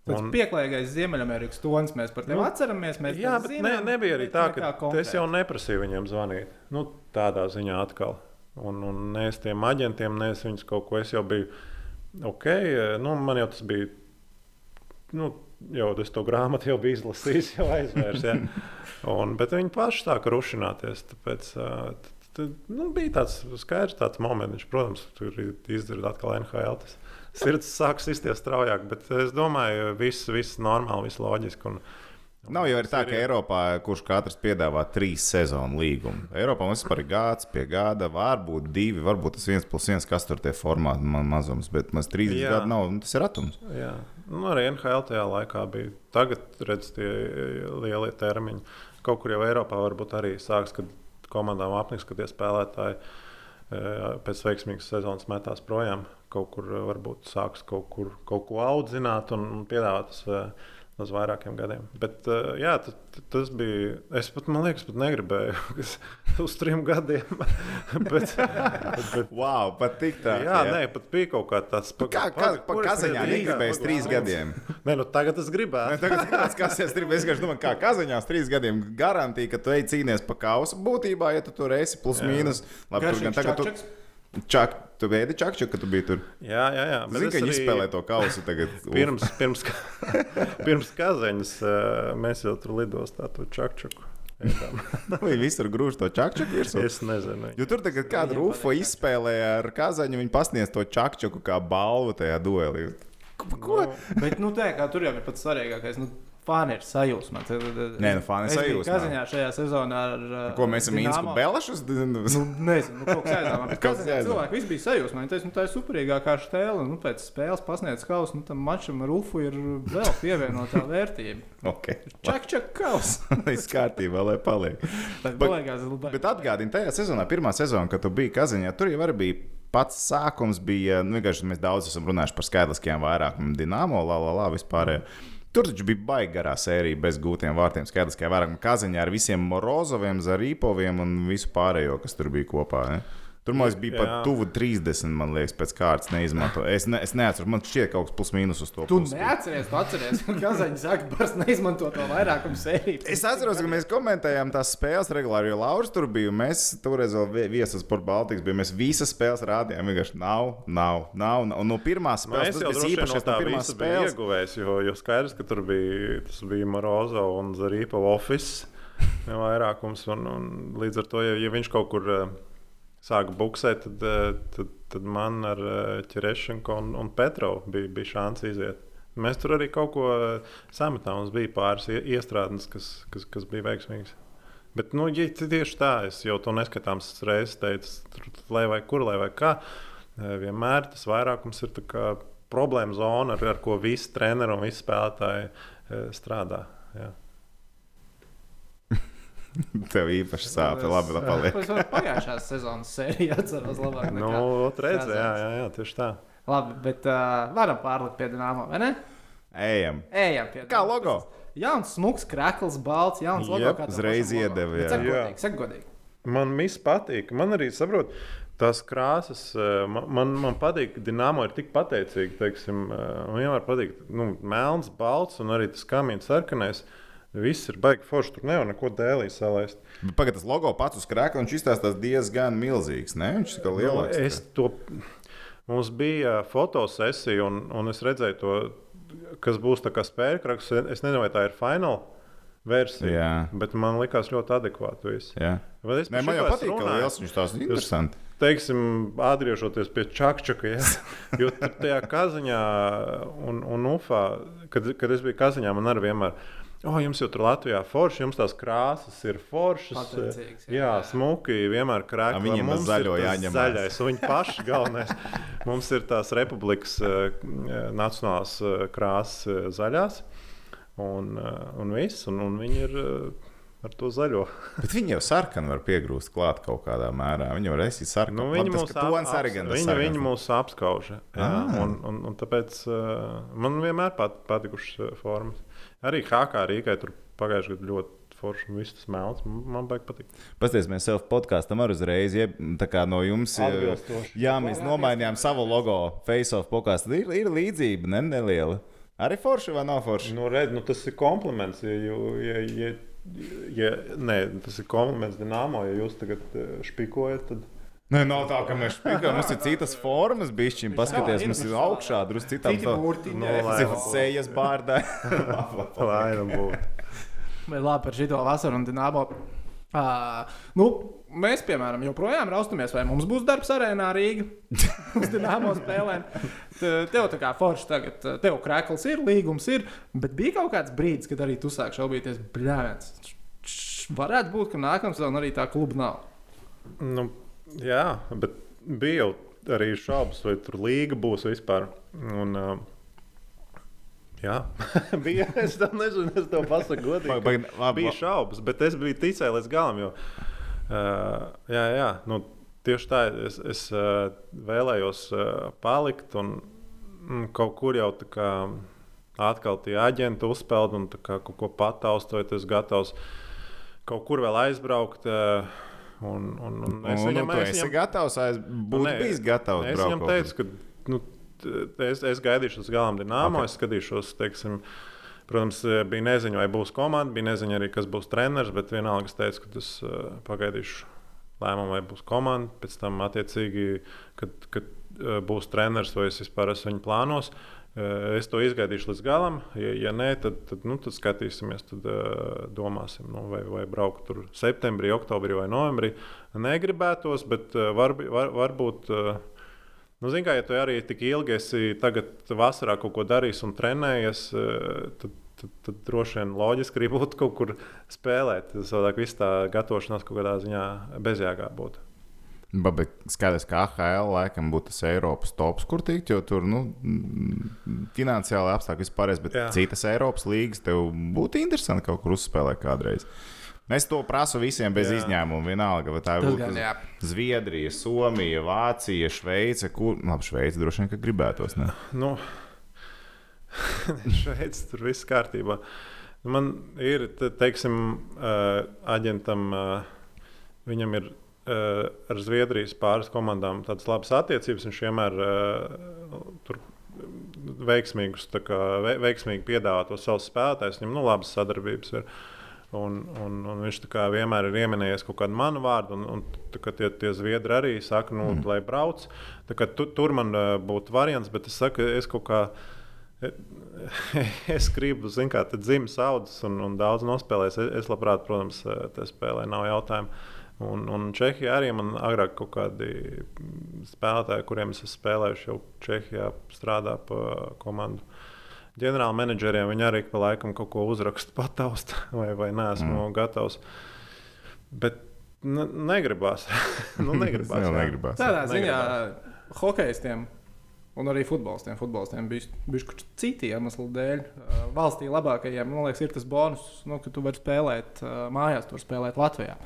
Speaker 1: Tas un... pieklājīgais Ziemeļamerikas tonis mēs par tevi nu, atceramies.
Speaker 3: Jā, bet zinām, ne, nebija arī tā, ka es jau neprasīju viņiem zvanīt. Nu, tādā ziņā atkal. Un, un ne es tiem aģentiem, ne es viņus kaut ko, es jau biju ok, nu, man jau tas bija. Nu, jau es to grāmatu jau biju izlasījis, jau aizvērsu. Ja. Un, bet viņi paši sāka rušināties. Tāpēc, tad, nu, bija tāds skaidrs tāds moments, protams, tur izdarīt atkal NHL. Tas sirds sāk sisties straujāk, bet es domāju, viss, viss normāli, viss loģiski. Un,
Speaker 2: Nav jau tā, ka Eiropā kurš katrs piedāvā trīs sezonu līgumu. Eiropā mums ir gāds pie gada, varbūt divi, varbūt tas viens plus viens, kas tur tie formāti man mazums, bet mums trīs gadi nav, tas ir atums.
Speaker 3: Jā, nu, arī NHL tajā laikā bija. Tagad redz tie lielie termiņi. Kaut kur jau Eiropā varbūt arī sāks, kad komandām apniks, ka tie spēlētāji pēc veiksmīgas sezonas metās projām. Kaut kur varbūt sāks kaut, kur, kaut ko audzināt un piedāvāt uz vairākiem gadiem. Bet, uh, jā, tas, tas bija. Es pat, man liekas, pat negribēju uz trim gadiem. bet,
Speaker 2: bet, wow, pat tik tā.
Speaker 3: Jā, jā. nē, pat bija kaut kā tāds.
Speaker 2: Pa, kā kā, pa kazaņā negribēju trīs gadiem?
Speaker 3: Nē, nu tagad es gribēju.
Speaker 2: Nē, tagad es gribēju, es gribēju, es domāju, kā kazaņās trīs gadiem garantija, ka tu ej cīnies pa kausu. Būtībā, ja tu tur esi plus jā. mīnus, labi, tur gan tagad. Tu, Čak, tu veidi čakču, ka tu biji tur.
Speaker 3: Jā, jā, jā.
Speaker 2: Zini, ka viņi arī... izspēlē to kausu tagad.
Speaker 3: pirms, pirms, pirms kazeņas mēs jau tur lidostā to čakčuku.
Speaker 2: Vai visur grūž to čakčuku virsū?
Speaker 3: Es nezinu.
Speaker 2: Jo tur tagad kāda rūfa izspēlēja ar kazaņu, viņi pasniedz to čakčuku kā balvu tajā duelī.
Speaker 1: Ko? No. Bet nu, tā, tur jau ir pats svarīgākais. Nu, Fani ir sajūsmā.
Speaker 2: Nē, nu, fani ir sajūsmā.
Speaker 1: Kazaņā šajā sezonā ar.
Speaker 2: Ko mēs esam Mīnsku Belašus?
Speaker 1: nu, nezinu, nu, kaut kas aizdomā. Kazaņā cilvēki visi bija sajūsmā. Viņi teica, nu, tā ir superīgākā stēle. Nu, pēc spēles pasniedz kausu, nu, tam mačam ar Ufu ir vēl pievienotā vērtība.
Speaker 2: okay.
Speaker 1: Čak, čak, kaus.
Speaker 2: Viss kārtībā, lai paliek.
Speaker 1: bet,
Speaker 2: bet atgādini, tajā sezonā, pirmā sezonā, kad tu biji Kazaņā, tur jau arī bija pats sākums bija, nu, vienkārši mēs daudz esam runājuši par skaitliskajām vairākumiem, dīnāmo, la, la, la, vispār. Tur taču bija baigta garā sērija bez gūtiem vārtiem. Skaidrs, ka vairāk Kazaņā ar visiem Morozoviem, Zarīpoviem un visu pārējo, kas tur bija kopā. Ne? Tur man bija pat tuvu 30, man liekas, pēc kārtas neizmanto. Es, ne, es neatceros, man šķiet, kaut kas plus mīnus uz to.
Speaker 1: Tu pusi. neatceries, tu atceries, ka Kazaņš saka, bars neizmanto to vairākumu sēriju.
Speaker 2: Es atceros, ka mēs komentējām tās spēles regulāri, jo Lauris tur bija. Mēs toreiz vēl viesas par Baltikas bija. Mēs visas spēles rādījām. Vienkārši nav, nav, nav. Un no pirmās spēles
Speaker 3: nu, tas bija īpaši no tā pirmās spēles. Ieguvējis, jo, jo skaidrs, ka tur bija, tas bija Morozo un Zarīpa office vairākums. Un, un līdz ar to, ja, ja viņš kaut kur sāka buksēt, tad, eh, tad, tad man ar Čerešenko eh, un, un Petrovu bija, bija šāds iziet. Mēs tur arī kaut ko eh, sametām. Mums bija pāris iestrādes, kas, kas, kas bija veiksmīgas. Bet, nu, ja tieši tā, es jau to neskatāms reizes teicu, tur, lai vai kur, lai vai kā, vienmēr tas vairākums ir problēma zona, ar, ar ko visi treneri un visi spēlētāji strādā. Jā.
Speaker 2: Tev īpaši sāp, labi, labi paliek.
Speaker 1: Es pagājušās sezonas sēriju atceros labāk.
Speaker 3: Nu, redz, jā, jā, jā, tieši tā.
Speaker 1: Labi, bet uh, varam pārlikt pie Dienāmo, vai ne?
Speaker 2: Ejam.
Speaker 1: Ejam pie
Speaker 2: Kā logo?
Speaker 1: Jauns, smuks, krāklis, balts, jauns logo.
Speaker 2: Jep, uzreiz iedeva, jā.
Speaker 1: Saka godīgi, saka godīgi.
Speaker 3: Man viss patīk. Man arī saprot, tās krāsas, man, man, man patīk, ka Dienāmo ir tik pateicīga. Teiksim, man vienmēr patīk nu, melns, balts un arī tas kamīns sarkanais. Uh, Viss ir baigi forši. Tur nevar neko dēlī salaist.
Speaker 2: Pagaidā, tas logo pats uz krēkla, viņš izstāstās diezgan milzīgs. Ne? Viņš ir lielāks.
Speaker 3: Nu, es to, mums bija fotosesija, un, un es redzēju to, kas būs tā kā spēļkraks. Es nezinu, vai tā ir fināla versija. Jā. Bet man likās ļoti adekvāti.
Speaker 2: Nē, man jau patīk, runāju. ka liels viņš tās ir interesants.
Speaker 3: Teiksim, atgriežoties pie čakčaka, ja? jo tajā kazaņā un, un ufā, kad, kad es biju kazaņā, man arī vienmēr Oh, jums jau tur Latvijā forši, jums tās krāsas ir foršas.
Speaker 1: Jā.
Speaker 3: jā, smuki, vienmēr krāpjas.
Speaker 2: A, viņiem bez zaļo jāņemās.
Speaker 3: Zaļais, un viņi paši galvenais. mums ir tās republikas uh, nacionālās uh, krāsas uh, zaļās, un, un viss, un, un viņi ir. Ar to zaļo.
Speaker 2: Bet viņi jau sarkanu var piegrūst klāt kaut kādā mērā. Viņi var esi sarkanu.
Speaker 3: Nu, viņi, mūs ap,
Speaker 2: ap,
Speaker 3: ap, viņi, viņi mūs apskauž.
Speaker 2: Ah.
Speaker 3: Un, un, un tāpēc uh, man vienmēr pat, patikušas formas. Arī Hakā Rīgai tur pagājušajā gadā ļoti forši un viss tas melns. Man, baigi patīk.
Speaker 2: Pastāstiet, mēs sev podkāstam arī uzreiz, ja tā kā no jums
Speaker 3: Atbilstoši.
Speaker 2: Jā, mēs nomainījām savu logo Face-off podkāstu. Ir, ir līdzība, ne neliela. Arī forši vai nav forši?
Speaker 3: Nu, redz, nu, tas ir kompliments. Ja, ja, ja, ja, nē, tas ir kompliments Dienāmo. Ja jūs tagad uh, špikojat, tad.
Speaker 2: Nē, nav tā, ka mēs spēļam. Mums ir citas formas, bišķiņi. Paskaties, mums ir augšā, drusku citām
Speaker 1: burtiņi,
Speaker 3: No,
Speaker 2: sejas bārdā.
Speaker 3: Lai nu būtu.
Speaker 1: Bet labi par šito vasaru un dināmo. Uh, nu, mēs, piemēram, joprojām raustamies, vai mums būs darbs arēnā Rīgā uz dīnāmo spēlēm. Te- Tev tā kā forši tagad, tev krēkls ir, līgums ir, bet bija kaut kāds brīdis, kad arī tu sāki šaubīties, bļāviens. Varētu būt, ka nākamā sezona arī tā kluba nav.
Speaker 3: Nu, jā, bet bija jau arī šaubas, vai tur līga būs vispār. Un, uh, jā, bija. Es to nezinu, es to pasaku godīgi.
Speaker 2: Vai- labi,
Speaker 3: Bija šaubas, bet es biju ticējis līdz galam. Jo, uh, jā, jā, nu, tieši tā, es, es uh, vēlējos uh, palikt un mm, kaut kur jau tā kā atkal tie aģenti uzspēlēt un kā kaut ko pataustot, es gatavs kaut kur vēl aizbraukt. Uh, Un, un, un es
Speaker 2: Un,
Speaker 3: viņam,
Speaker 2: nu,
Speaker 3: es viņam,
Speaker 2: gatavs, aiz... būtu
Speaker 3: nē,
Speaker 2: bijis gatavs.
Speaker 3: Es viņam teicu, ka nu, es, es gaidīšu uz galam dīnāmo.
Speaker 2: Ok.
Speaker 3: Okay. Es skatīšos, teiksim, protams, bija neziņa, vai būs komanda, bija neziņa arī, kas būs treneris. Bet vienalga es teicu, ka es pagaidīšu lēmumu, vai būs komanda. Pēc tam, attiecīgi, kad, kad būs treneris, vai es vispār esmu viņa plānos. Uh, Es to izgaidīšu līdz galam. Ja, ja nē, tad, tad, nu, tad skatīsimies, tad uh, domāsim, nu, vai, vai braukt tur septembrī, oktobrī vai novembrī. Negribētos, bet uh, var, var, varbūt. Uh, Nu, Ziniet, kā ja tu arī tik ilgi esi tagad vasarā kaut ko darījis un trenējies, eh, tad, tad, tad droši vien loģiski arī būtu kaut kur spēlēt. Savādāk viss tā gatavošanās kaut kādā ziņā bezjēgā būtu.
Speaker 2: Bet skaidrs, ka AHL laikam būtu tas Eiropas tops, kur tikt, jo tur nu, finansiāli apstākļi vispār, bet Jā. Citas Eiropas līgas tev būtu interesanti kaut kur uzspēlēt kādreiz. Es to prasu visiem bez Jā. Izņēmuma. Vienalga, vai tā būtu. Zviedrija, Somija, Vācija, Šveice. Kur... Labi, Šveice droši vien, ka gribētos. Ne?
Speaker 3: Nu, Šveicis tur viss kārtībā. Nu, Man ir, te- teiksim, eh, aģentam, eh, viņam ir ar Zviedrijas pāris komandām tādas labas attiecības. Viņš vienmēr eh, tur veiksmīgus, tā kā, ve- veiksmīgi piedāvā to savus spēlētājus. Viņam nu, labas sadarbības ir. Un, un, un viņš vienmēr ir ieminējies kaut kādu manu vārdu, un, un tā kā tie, tie zviedri arī saka, nu, mm. lai brauc. Tā kā Tu, tur man uh, būtu variants, bet es saku, es kaut kā. Es gribu, kā tāda dzimis audzes un, un daudz nospēlēs. Es, es labprāt, protams, eh, te spēlēju, nav jautājumu. Un, un Čehijā arī man agrāk kaut kādi spēlētāji, kuriem es esmu spēlējuši, jau Čehijā strādā pa komandu ģenerāla menedžeriem. Viņi arī pa laikam kaut ko uzraksta, pataust, vai, vai neesmu mm. gatavs. Bet ne, negribās. nu, negribās, jā.
Speaker 2: negribās.
Speaker 1: Tādā ziņā hokeistiem un arī futbolistiem, futbolistiem bija citi iemesli dēļ. Valstī labākajiem, man liekas, ir tas bonus, nu, ka tu vari spēlēt mājās, tur spēlēt Latvijā.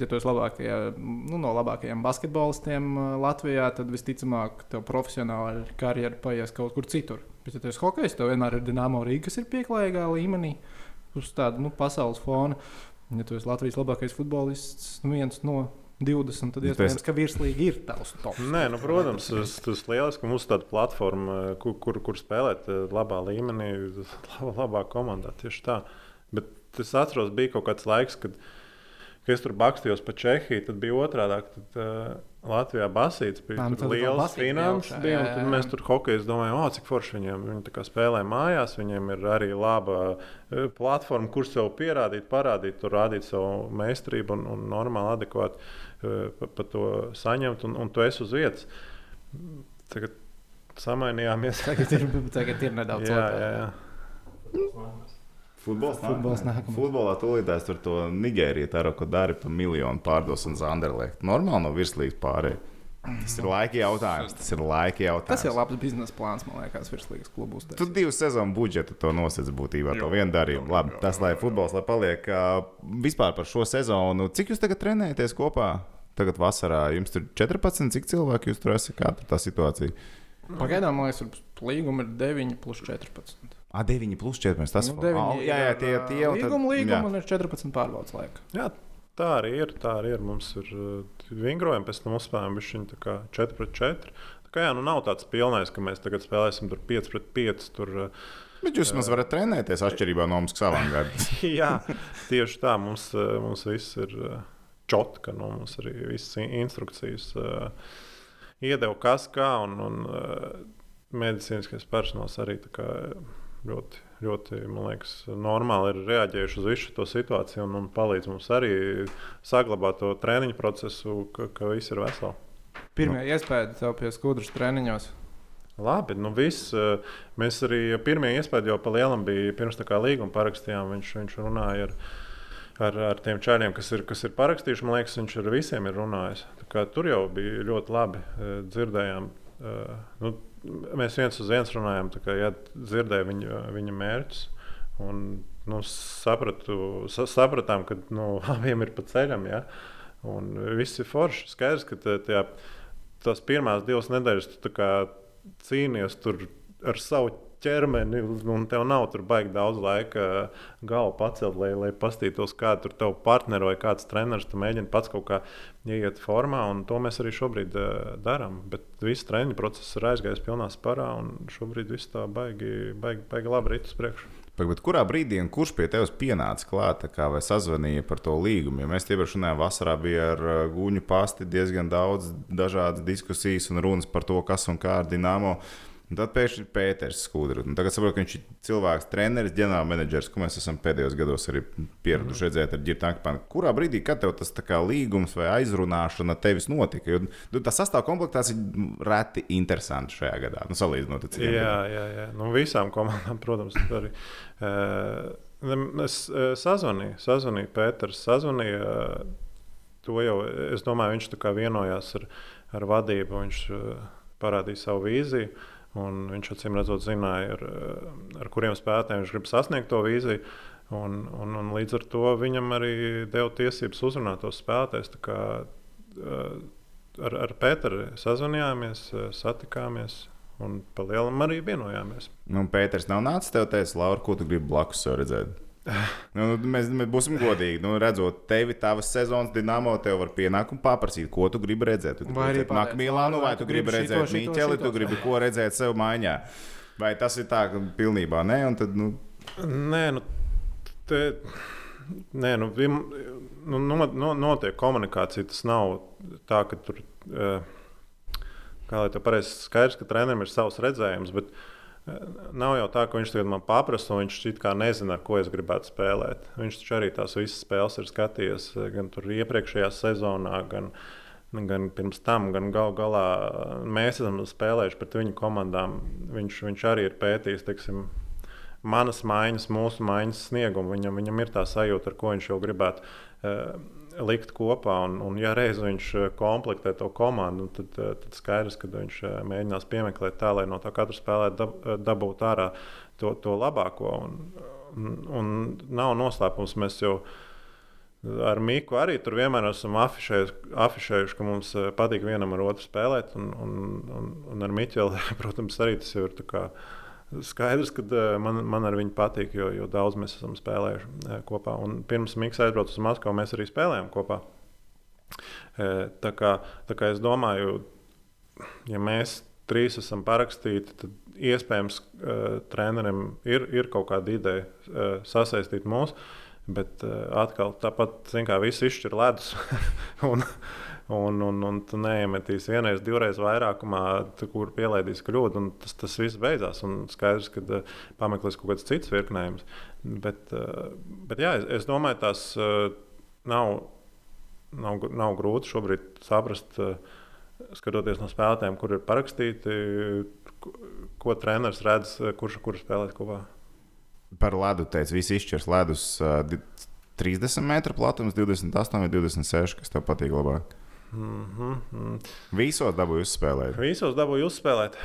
Speaker 1: Ja tu esi labākajā, nu, no labākajiem basketbolistiem Latvijā, tad visticamāk, tev profesionāla karjera paies kaut kur citur. Bet, ja tu esi hokejs, tev vienmēr ir Dienāmo Rīga, kas ir pieklājīgā līmenī, uz tāda nu, pasaules fona. Ja tu esi Latvijas labākais futbolists, nu, viens no 20, tad
Speaker 2: Ja
Speaker 1: iespējams,
Speaker 2: esi-
Speaker 1: ka virslīgi ir tavs tops.
Speaker 3: Nē, nu, protams, tas, tas lieliski, ka mums ir tāda platforma, kur, kur, kur spēlēt eh, labā līmenī, labā, labā komandā. Tieši tā. Bet es atceros, bija kaut kāds laiks, kad, kad es tur bakstījos pa Čehiju, tad bija otrādi. Tad uh, Latvijā basīts bija
Speaker 1: Ā, nu
Speaker 3: liels finanses.
Speaker 1: jā,
Speaker 3: tad mēs tur hokeja domājām, oh, cik forši viņiem viņi tā kā spēlē mājās. Viņiem ir arī laba eh, platforma, kur sev pierādīt, parādīt, tur rādīt savu meistarību un, un normāli, adekvāti eh, pa, pa to saņemt, un, un tu esi uz vietas. Tagad samainījāmies.
Speaker 1: Tagad ir, tagad ir nedaudz
Speaker 3: jā,
Speaker 1: otrādi.
Speaker 3: jā, jā.
Speaker 2: Futbols,
Speaker 1: Futbols nākamais.
Speaker 2: Futbolā tūlītās tur to Nigēriju tā roko dari pa miljonu pārdos un Zanderlēkt. Normāli no virslīgas pārējai. Tas ir laika jautājums. Tas ir laika jautājums.
Speaker 1: Tas ir labs biznesa plāns, man liekas, virslīgas klubus.
Speaker 2: Tu divu sezonu budžetu to nosacīji būtībā, to vienu darījumu. Labi, tas, lai futbols lai paliek vispār par šo sezonu. Cik jūs tagad trenējaties kopā? Tagad vasarā jums tur 14, cik cilvēki jūs tur esat? Kāda ir tā situācija?
Speaker 1: Pagaidām, man liekas, līguma ir 9 plus 14.
Speaker 2: A, 9 plus 14. Tas
Speaker 1: Nu,
Speaker 2: ir
Speaker 1: deviņi
Speaker 2: jā, jā,
Speaker 1: ir,
Speaker 2: tie
Speaker 1: ā,
Speaker 2: tie jau
Speaker 1: Līguma, līguma un ir 14 pārbaudas laika.
Speaker 3: Jā, tā arī ir. Tā arī ir. Mums ir vingrojumi, pēc tam uzspēlējumi viņa 4 pret 4. Tā kā, jā, nu nav tāds pilnais, ka mēs tagad spēlēsim tur 5 pret 5. Tur,
Speaker 2: Bet jūs maz varat trenēties atšķirībā no mums savām gadiem.
Speaker 3: jā, tieši tā. Mums, mums viss ir čotka. Nu, mums arī visas in- instrukcijas iedeva kas kā. Un, un, medicīniskais personāls arī tā kā ļoti, ļoti liekas, normāli ir reaģējuši uz visu šo situāciju un, un palīdz mums arī saglabāt to treniņu procesu, ka, ka viss ir veseli.
Speaker 1: Pirmie nu. iespēja tev pie skudras treniņos.
Speaker 3: Labi, nu viss. eh, Mēs arī pirmie iespēja jau pa lielam bija pirms tā kā līguma parakstījām. Viņš, viņš runāja ar, ar, ar tiem čāriem, kas ir, kas ir parakstījuši. Man liekas, viņš ar visiem ir runājis. Tur jau bija ļoti labi eh, dzirdējām. eh, Nu, mēs viens uz viens runājām, kā ja, dzirdēju viņa, viņa mērķus. Un, nu, sapratu, sa, sapratām, ka nu, abiem ir pa ceļam. Ja? Un viss ir forši. Skaidrs, ka tā, tās pirmās divas nedēļas tu cīnījies ar savu ķermeni, un tev nav tur baigi daudz laika galvu pacelt, lai, lai paskatītos, kā tur tev partneri vai kāds treneris. Tu mēģini pats kaut kā ieiet formā, un to mēs arī šobrīd uh, darām. Bet viss treniņu process ir aizgājis pilnā sparā, un šobrīd viss tā baigi, baigi, baigi labi rit uz priekšu.
Speaker 2: Bet, kurā brīdī un kurš pie tevis pienāca klāt tā kā, vai sazvanīja par to līgumu? Jo mēs tieši runājām, vasarā bija ar uh, guņu pasti diezgan daudz dažādas diskusijas un runas par to, kas un kā ar Dienāmo. Un tad pēkšņi ir Pēters Skudrs. Tagad saprotu, ka viņš ir cilvēks, treneris, ģenerālmenedžers, ko mēs esam pēdējos gados arī pieraduši redzēt ar Girtānu Kapanu. Kurā brīdī, kad tev tas līgums vai aizrunāšana tevis notika? Jo nu, tā sastāvkomplektācija ir reti interesanti šajā gadā, nu, salīdzinot ar citiem.
Speaker 3: Jā, jā, jā. Nu, visām komandām, protams, arī. Uh, es uh, sazvanīju, sazvanīju Pēters, sazvanīju. Uh, to jau, es domāju, viņš tā kā vienojās ar, ar vadību, viņš uh, parādīja savu vīziju. Un viņš acīm redzot, zināja, ar, ar kuriem spēlētājiem viņš grib sasniegt to vīziju. Un, un, un līdz ar to viņam arī deva tiesības uzrunāt tos spēlētājus. Uh, Ar, ar Pēteru sazvanījāmies, uh, satikāmies un pa lielam arī vienojāmies.
Speaker 2: Nu, Pēters nav nācis tev teikt, Laura, ko tu gribi blakus redzēt? Nu, nu, mēs, mēs būsim godīgi. Nu, redzot tevi, tavas sezonas dīnāmo, tev var pienākumu paprasīt, ko tu gribi redzēt. Tu gribi
Speaker 1: Vai
Speaker 2: redzēt Nākamā Milānu, vai tu gribi redzēt Mīķeli, tu gribi ko redzēt sev maiņā. Vai tas ir tā, ka pilnībā nē, un tad, nu,
Speaker 3: Nē, nu, te, nē, nu, vim, nu, no, no, notiek komunikācija. Tas nav tā, ka tur, eh, kā lai tā pareizi skaidrs, ka trenerim ir savs redzējums. Bet, eh, Nav jau tā, ka viņš tagad man paprasa, un viņš it kā nezina, ar ko es gribētu spēlēt. Viņš taču arī tās visas spēles ir skatījies eh, gan iepriekšējā sezonā, gan, gan pirms tam, gan gal galā mēs esam spēlējuši pret viņu komandām. Viņš, viņš arī ir pētījis, teiksim, manas maiņas, mūsu maiņas sniegumu. Viņam, viņam ir tā sajūta, ar ko viņš jau gribētu uh, likt kopā. Un, un ja reiz viņš eh, komplektē to komandu, tad, eh, tad skaidrs, ka viņš eh, mēģinās piemeklēt tā, lai no tā katra spēlētāja dab, dabūtu ārā to, to labāko. Un, un, un nav noslēpums, mēs jau. Ar Miklu arī tur vienmēr esam afišējuši, afišējuši ka mums patīk vienam ar otru spēlēt. Un, un, un, un ar Miķeli, protams, arī tas jau ir tā kā Skaidrs, ka man, man ar viņu patīk, jo, jo daudz mēs esam spēlējuši kopā. Un pirms Mikls aizbrauca uz Maskavu, mēs arī spēlējām kopā. Tā, kā, tā kā es domāju, ja mēs trīs esam parakstīti, tad iespējams trenerim ir, ir kaut kāda ideja sasaistīt mūs. Bet uh, atkal, tāpat, kā viss izšķir ledus. un, un, un, un tu neiemetīsi vienreiz, divreiz vairākumā, kur pielaidīs kļūdu, un tas, tas viss beidzās. Un skaidrs, ka uh, pameklēs kaut kāds cits virknējums. Bet, uh, bet jā, es, es domāju, tas uh, nav, nav, nav grūti šobrīd saprast, skatoties no spēlētājiem, kur ir parakstīti, ko, treneris redz, kurš, kurš spēlēs kopā.
Speaker 2: Par ledu teicu, visi izšķirs ledus uh, di- 30 metru platums, 28 vai 26, kas tev patīk labāk.
Speaker 3: Mm -hmm.
Speaker 2: Visos dabūju uzspēlēt.
Speaker 3: Visos dabūju uzspēlēt.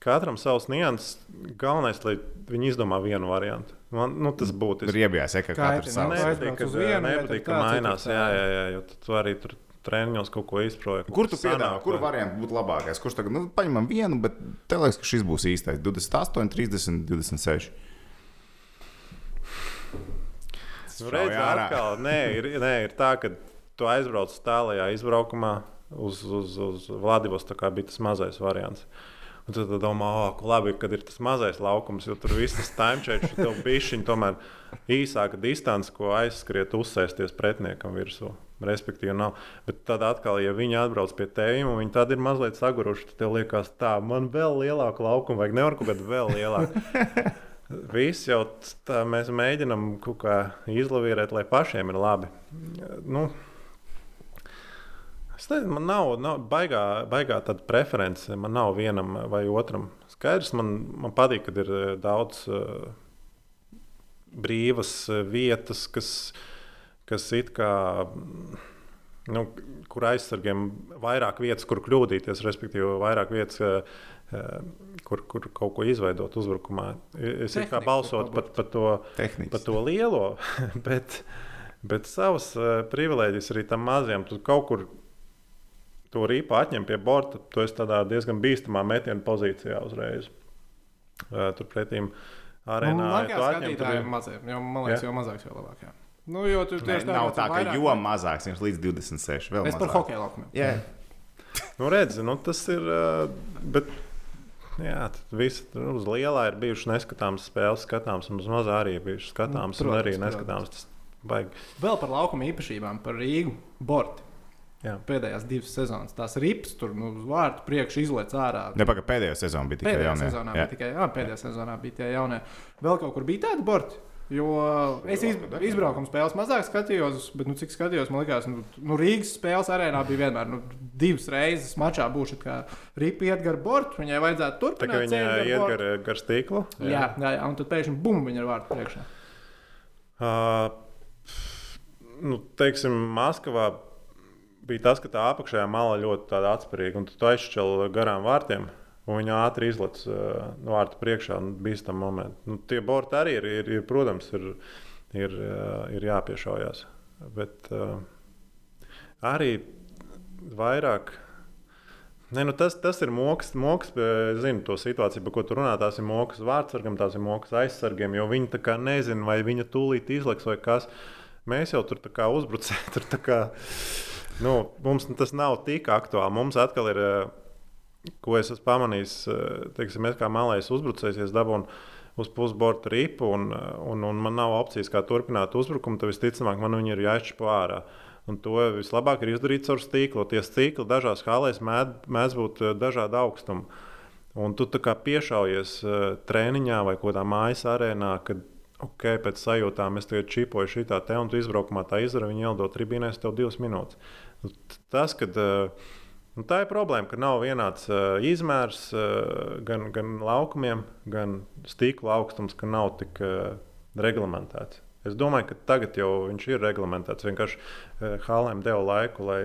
Speaker 3: Katram savs nianses. Galvenais, lai viņi izdomā vienu variantu. Man, nu, tas būtu.
Speaker 2: Tur iebjās, ka katrs savs.
Speaker 3: Nepatīk, ka,
Speaker 1: vienu
Speaker 3: nepatīk, ka mainās. Jā, jā, jā, jo tu arī tur treniņos kaut ko izproji.
Speaker 2: Kur tu piedāvā, kuru variantu būtu labākais? Kurš tagad, nu, paņemam vienu, bet te liekas, ka šis būs īstais. 28, 30, 26.
Speaker 3: Nu, redz, atkal, nē, ir, nē, ir tā, ka tu aizbrauc tālākajā izbraukumā uz, uz, uz Vladivos. Tā kā bija tas mazais variants. Un tad domā, ka labi, kad ir tas mazais laukums, jo tur viss tas time change, tev bišķiņ tomēr īsāka distance, ko aizskriet, uzsēsties pretiniekam virsū. Respektīvi, nav. Bet tad atkal, ja viņi atbrauc pie tevis, un viņi tad ir mazliet saguruši, tad tev liekas, tā, man vēl lielāku laukumu vajag, nevar kaut kādu vēl lielāku. Viss jau tā, mēs mēģinām kaut kā izlavierēt, lai pašiem ir labi. Nu, es nezinu, man nav, nav baigā, baigā tāda preference. Man nav vienam vai otram. Skaidrs, man, man patīk, ka ir eh, daudz uh, brīvas eh, vietas, kas, kas it kā. mm, Nu, kur aizsargiem vairāk vietas, kur kļūdīties, respektīvi, vairāk vietas, kur, kur kaut ko izveidot uzbrukumā. Es it kā balsotu par, par to par to lielo, bet, bet savas uh, privilēģijas arī tam mazajam. Tu kaut kur to rīpu atņem pie borta, tu esi tādā diezgan bīstamā metiena pozīcijā uzreiz. Uh, Turpretī arēnā
Speaker 1: Nu,
Speaker 3: ja
Speaker 1: man
Speaker 3: tu
Speaker 1: kā
Speaker 3: atņem, tad
Speaker 1: skatītājiem
Speaker 3: ir-
Speaker 1: maziem, jo man liekas,
Speaker 3: Jā?
Speaker 1: jo mazāks, jo labāk. Jā. Nu, jo tur tieši
Speaker 2: nav tā, ka
Speaker 1: vairāk-
Speaker 2: jo mazāks, viņš līdz 26. Vēl
Speaker 1: Es par
Speaker 2: mazāk.
Speaker 1: hokeju laukumiem.
Speaker 2: Jā,
Speaker 3: Nu, redzi, nu, tas ir. Uh, bet, jā, tad viss uz lielā ir bijušas neskatāmas spēles, skatāmas, un uz mazā arī ir bijušas skatāmas,
Speaker 1: Nu,
Speaker 3: un arī
Speaker 1: protams,
Speaker 3: neskatāmas. Tas baigi.
Speaker 1: Vēl par laukuma īpašībām, par Rīgu. Borti.
Speaker 3: Jā.
Speaker 1: Pēdējās divas sezonas. Tās rips tur nu, uz vārtu priekšu izlaiž ārā.
Speaker 2: Nepagaidām, pēdējā sezonā bija tikai
Speaker 1: Pēdējā
Speaker 2: jaunie.
Speaker 1: sezonā
Speaker 2: Jā.
Speaker 1: bija tikai, jā, pēdējā sezonā bija tie jaunie. Vēl kaut kur bija tādi borti. Jo es iz, izbraukuma spēles mazāk skatījos, bet, nu, cik skatījos, man liekas, nu, nu Rīgas spēles arēnā bija vienmēr nu, divas reizes mačā būšu kā ripi iet gar bortu. Viņai vajadzētu
Speaker 3: Tā
Speaker 1: turpināt.
Speaker 3: kā viņa
Speaker 1: gar
Speaker 3: iet gar, gar stīklu.
Speaker 1: Jā, jā, jā, un tad pēkšņi bum, viņa ir vārtu priekšā.
Speaker 3: Uh, nu, teiksim, Maskavā bija tas, ka tā apakšējā mala ļoti atspērīga, un tu aizšķeli garām vārtiem. Un viņa ātri izlaiž uh, no vārta priekšā, un bija tam moments. Nu, tie borti arī ir, ir, ir protams, ir, ir, uh, ir jāpiešaujas. Bet uh, arī vairāk. Ne, nu tas, tas ir moks, moks, eh, zinu to situāciju, par ko tu runā. Tās ir mokas vārdsargam, tās ir mokas aizsargiem, jo viņi nezina, vai viņa tūlīt izliks vai kas. Mēs jau tur uzbrucējam, tur kā, nu, mums tas nav tik aktuāli. Mums atkal ir, eh, ko es esmu pamanījis, eh, teiksim, mēs kā malais uzbrucējs, es dabūnu uz pusborta ripu un, eh, un, un man nav opcijas, kā turpināt uzbrukumu, tad visticamāk man viņi ir jāizšķipo ārā. Un to vislabāk ir izdarīt caur stīklu. Tie stīkli dažās hālēs mēdz, mēdz būt eh, dažāda augstuma. Un tu kā piešaujies treniņā vai kādā mājas arēnā, kad ok, pēc sajūtām es tagad čipoju šī tā te, un tu izbraukumā tā izdara, viņi ielido tribīnēs tev divas minūtes. Nu, Tas, kad, uh, nu, tā ir problēma, ka nav vienāds uh, izmērs uh, gan, gan laukumiem, gan stīkla augstums, ka nav tik uh, reglamentēts. Es domāju, ka tagad jau viņš ir reglamentēts. Vienkārši uh, Hālēm deva laiku, lai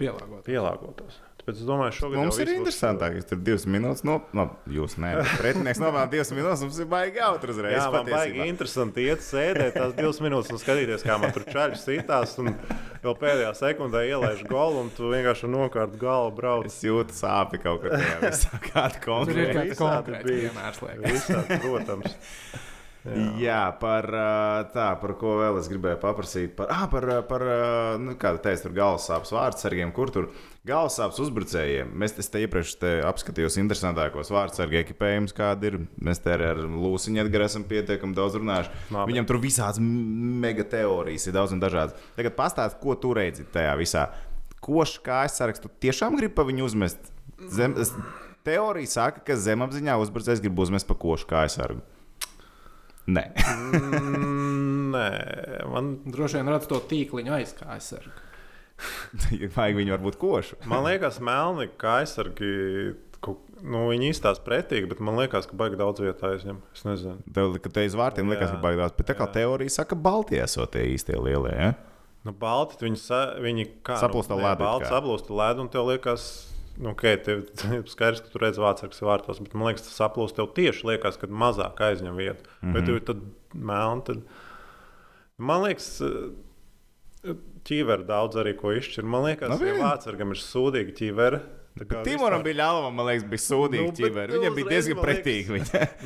Speaker 1: Pielāgot.
Speaker 3: pielāgotos. Tāpēc es domāju, ka šogad
Speaker 2: Mums ir interesantāk, ka tur divas minūtes, no, no jūs nē, pretinieks novēl divas minūtes, mums ir baigi jautri uzreiz.
Speaker 3: Jā, man
Speaker 2: patiesībā.
Speaker 3: baigi interesanti iet sēdēt tās divas minūtes un skatīties, kā man tur čaļš sitās. Un vēl pēdējā sekundē ielaiž golu, un tu vienkārši nokārt galvu brauc.
Speaker 2: Es jūtu sāpes kaut kur tajā visā. Kāda
Speaker 1: Tur ir
Speaker 2: konkrēta?
Speaker 1: kāds konkrēts
Speaker 3: bija.
Speaker 1: piemērs. liekas.
Speaker 3: Visādi, protams.
Speaker 2: Jā. Jā, par tā, par ko vēl es gribēju paprasīt. Par, ah, par, par nu, kāda teica, tur galvas sāpes vārdsargiem, kur tur galvas sāpes uzbrucējiem. Mēs te iepriekš te apskatījos interesantākos vārdsargu ekipējumus, kādi ir. Mēs te arī ar Lūsiņu Edgars esam pietiekami daudz runājuši.
Speaker 3: Labi.
Speaker 2: Viņam tur visādas mega teorijas ir daudz un dažādas. Tagad pastāst, ko tu redzi tajā visā. Košs kā aizsargs, tu tiešām gribi pa viņu uzmest? Zem, teorija saka, ka zemapziņā uzbrucējs grib uzmest pa košu kā aizsargu. Nē.
Speaker 3: Mm, Nē, man,
Speaker 1: Droši vien redz to tīkliņu aiz kā aizsargu.
Speaker 2: Vajag viņu varbūt košu.
Speaker 3: man liekas, melni aizsargi, nu, viņi izstāsta pretīgi, bet man liekas, ka baigi daudz vietā aizņem. Es nezinu.
Speaker 2: Tev, kad te iz vārtiem liekas,
Speaker 3: Jā.
Speaker 2: ka baigās, bet tā kā
Speaker 3: Jā.
Speaker 2: teorija saka, ka Baltijā esot tie īstie lielie. Ja?
Speaker 3: Nu, balti, viņi, sa, viņi kā,
Speaker 2: Saplūsta
Speaker 3: nu,
Speaker 2: ledu
Speaker 3: Balti saplūsta ledu, un tev liekas, nu, ok, tev tev skaidrs, ka tu redz vārdsargs vārtos, bet man liekas, tas saplūst tev tieši liekas, kad mazāk aizņem vietu. Mm -hmm. Bet
Speaker 2: Mhm.
Speaker 3: tu tad melni, tad man liekas, ķīveri daudz arī ko izšķir. Man liekas,
Speaker 2: Nu,
Speaker 3: ka
Speaker 2: vien.
Speaker 3: vārdsargam ir sūdīgi ķīveri.
Speaker 2: Timoram bija ļaunam, man liekas, bija sūdīgi
Speaker 3: Nu,
Speaker 2: Viņam bija diezgan pretīgi.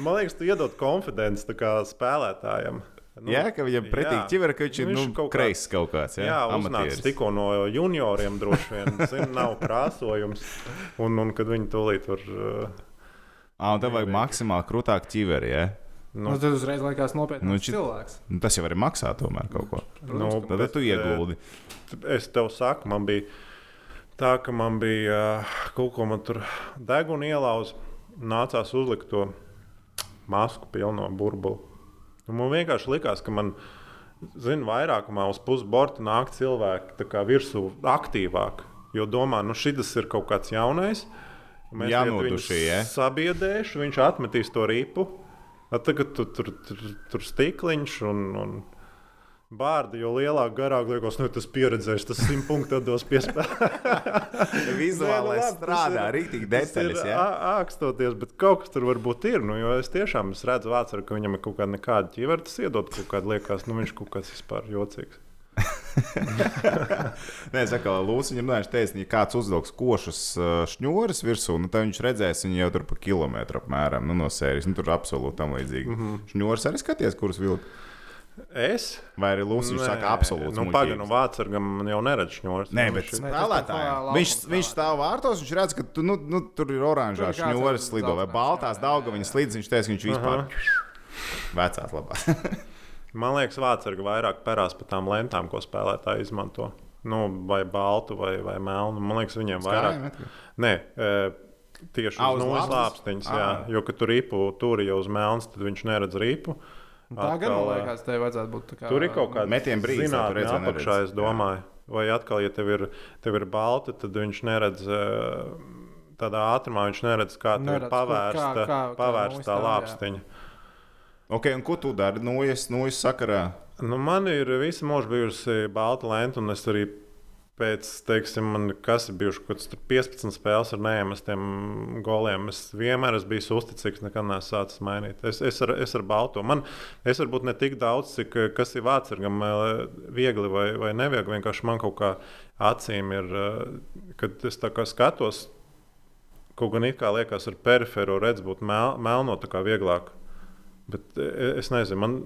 Speaker 3: Man liekas, tu iedod konfidenci spēlētājam. Nu,
Speaker 2: Jā, ka viņam pretīgi
Speaker 3: jā.
Speaker 2: ķiveri, ka viņš ir
Speaker 3: Viņš
Speaker 2: nu,
Speaker 3: kaut
Speaker 2: kreiss kaut kāds.
Speaker 3: Jā,
Speaker 2: Jā,
Speaker 3: uznācis
Speaker 2: amatieris.
Speaker 3: tikko no junioriem, droši vien. Zin, nav krāsojums. Un, un kad viņi tūlīt var. Uh,
Speaker 2: Ā, un tev vajag maksimāli krūtāk ķiveri. Ja?
Speaker 1: Nu,
Speaker 3: nu,
Speaker 1: tad uzreiz liekas nopietni
Speaker 2: Nu,
Speaker 1: nu,
Speaker 2: šit-
Speaker 1: cilvēks.
Speaker 2: Nu, tas jau arī maksā tomēr kaut ko.
Speaker 3: nu,
Speaker 2: Tad
Speaker 3: bet,
Speaker 2: tu ieguldi.
Speaker 3: eh, Es tev saku, man bija tā, ka man bija kaut ko man tur deguna ielauza. Nācās uzlikt to masku pilno burbuli. Un man vienkārši likās, ka man. Zinu, vairākumā uz pusborta nāk cilvēki virsū aktīvāk. Jo domā, nu šis ir kaut kāds jaunais. Mēs
Speaker 2: Jānodušī, ja?
Speaker 3: sabiedrēšu, viņš atmetīs to ripu. Tagad tu, tur tur tur stikliņš un, un bārdi, jo lielāk, garāk liekas, nu, tas pieredzējis, tas simt punktu dos piespēlēt.
Speaker 2: Vizuālais strādā, rītīgi detaļas. Ja?
Speaker 3: Ākstoties, bet kaut kas tur varbūt ir. Nu, jo es tiešām es redzu, vācu, ka viņam ir kaut kāda nekāda ķivera, tas iedod kaut kādu liekas, nu viņš kaut kāds vispār jocīgs.
Speaker 2: Nē, es saku, Lūsis viņam nāc teikt, ja kāds uzvilks košus uh, šņūrus virsū, nu, tad viņš redzēs viņu jau tur pa kilometru apmēram nu, no sērijas. Nu, tur absolūti tam līdzīgi. Mm -hmm. Šņūrus arī skaties, kurus vilkt.
Speaker 3: Es?
Speaker 2: Vai arī Lūsis saka, absolūti.
Speaker 3: Nu, pagaidi, nu, man jau neredz šņūrs.
Speaker 2: Nē,
Speaker 3: Nu,
Speaker 2: bet
Speaker 3: viņš-
Speaker 2: spēlētājiem. Viņš, viņš stāv vārtos, viņš redz, ka tu, nu, nu, tur ir oranžā
Speaker 1: ar
Speaker 2: slido vai baltās dauga
Speaker 1: jā.
Speaker 2: viņa slīd. Viņš teica, ka viņš vispār vecās labās.
Speaker 3: Man liekas, vācargi vairāk perās par tām lentām, ko spēlētāji izmanto. Nu, vai baltu, vai, vai melnu. Man liekas, viņiem vairāk. Nē, e, tieši uz
Speaker 2: uz
Speaker 3: nulles lāpstiņas. Jo, kad tur ripu tur jau uz melnas, tad viņš neredz ripu.
Speaker 1: Un Tā gan man
Speaker 3: Atkal,
Speaker 1: liekas, tev vajadzētu būt. tā Kā,
Speaker 3: Tur ir kaut kāda
Speaker 2: Metiena brīdis, lai tu redz vai
Speaker 3: apakšā,
Speaker 2: neredz.
Speaker 3: es domāju. Vai atkal, ja tev ir, tev ir balti, tad viņš neredz. Tādā ātrumā viņš neredz, kā tur ir pavērsta,
Speaker 1: kā- kā- kā
Speaker 3: pavērsta tā
Speaker 1: nostāv, jā.
Speaker 3: lāpstiņa.
Speaker 2: Ok, un ko tu dari? Nu, es, nu, sakarā.
Speaker 3: Nu, man ir visu mūžu bijusi balta lenta, un es arī pēc, teiksim, man kas ir bijuši kaut kāds tur 15 spēles ar neiemestiem goliem. Es vienmēr esmu bijis uzticīgs, nekad neesmu sācis mainīt. Es, es, ar, es ar balto. Man, es varbūt ne tik daudz, cik kas ir vācirgam, eh, viegli vai, vai neviegli. Vienkārši man kaut kā acīm ir, eh, kad es tā kā skatos, kaut gan it kā liekas ar periferu redz būt mel, melno tā kā vieglāk. Bet eh, es nezinu, man,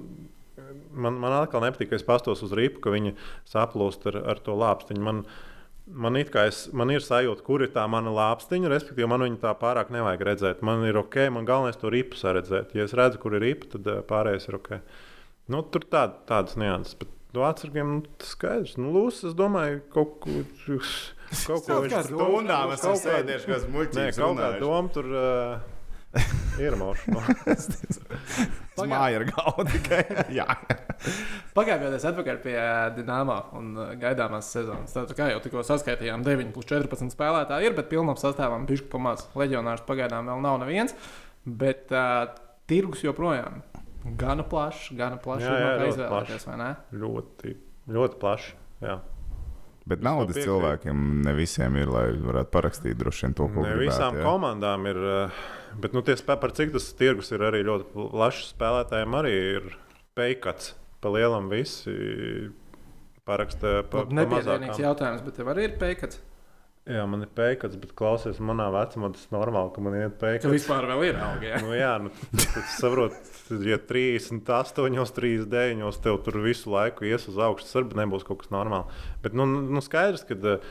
Speaker 3: man, man atkal nepatīk, ka es pastos uz rīpu, ka viņi saplūst ar, ar to lāpstiņu. Man, man, kā es, man ir sajūta, kur ir tā mana lāpstiņa, respektīvi, man viņa tā pārāk nevajag redzēt. Man ir ok, man galvenais to ripu saredzēt. Ja es redzu, kur ir ripa, tad eh, pārējais ir ok. Nu, tur tā, tādas nianses. Bet no atsargiem nu, tas skaidrs. Nu, Lūsis, es domāju, kaut ko. Kaut ko viņš tur
Speaker 2: Stundām esmu
Speaker 3: kaut kādu-
Speaker 2: sēdējuši, kas
Speaker 3: Nē,
Speaker 2: muļķīgs.
Speaker 3: kaut kāda doma tur uh, ir. Nu.
Speaker 2: Māja ar galvu tikai. Jā.
Speaker 1: Pagājām gada atpakaļ pie Dienāmā un uh, gaidāmās sezonas. Tātad, kā jau tikko saskaitījām, 9 plus 14 spēlētāji ir, bet pilnam sastāvam pišķi pamāc. Leģionārs pagaidām vēl nav neviens, bet uh, tirgus joprojām gana plašs, gana plašs.
Speaker 3: Jā,
Speaker 1: ir
Speaker 3: jā,
Speaker 1: kā
Speaker 3: ļoti
Speaker 1: ne?
Speaker 3: ļoti, ļoti plaši.
Speaker 2: Bet naudas cilvēkiem ne visiem ir, lai varētu parakstīt droši vien to, ko
Speaker 3: Ne
Speaker 2: gribētu.
Speaker 3: visām
Speaker 2: jā.
Speaker 3: komandām ir, uh, bet nu, tie spē, par cik tas tirgus ir arī ļoti plašs. Spēlētājiem arī ir peikats. Pa lielam visi paraksta pa,
Speaker 1: Nepiedienīgs
Speaker 3: mazākām.
Speaker 1: jautājums, bet tev arī ir peikats.
Speaker 3: Jā, man ir peikats, bet klausies, manā vecumā tas ir normāli, ka man ir
Speaker 1: Ka
Speaker 3: peikats.
Speaker 1: vispār vēl ir augi. jā.
Speaker 3: Nu, jā, nu, tu saproti, ja 38, 39, tev tur visu laiku ies uz augšu, tas arī nebūs kaut kas normāls. Bet nu, nu, skaidrs, ka uh,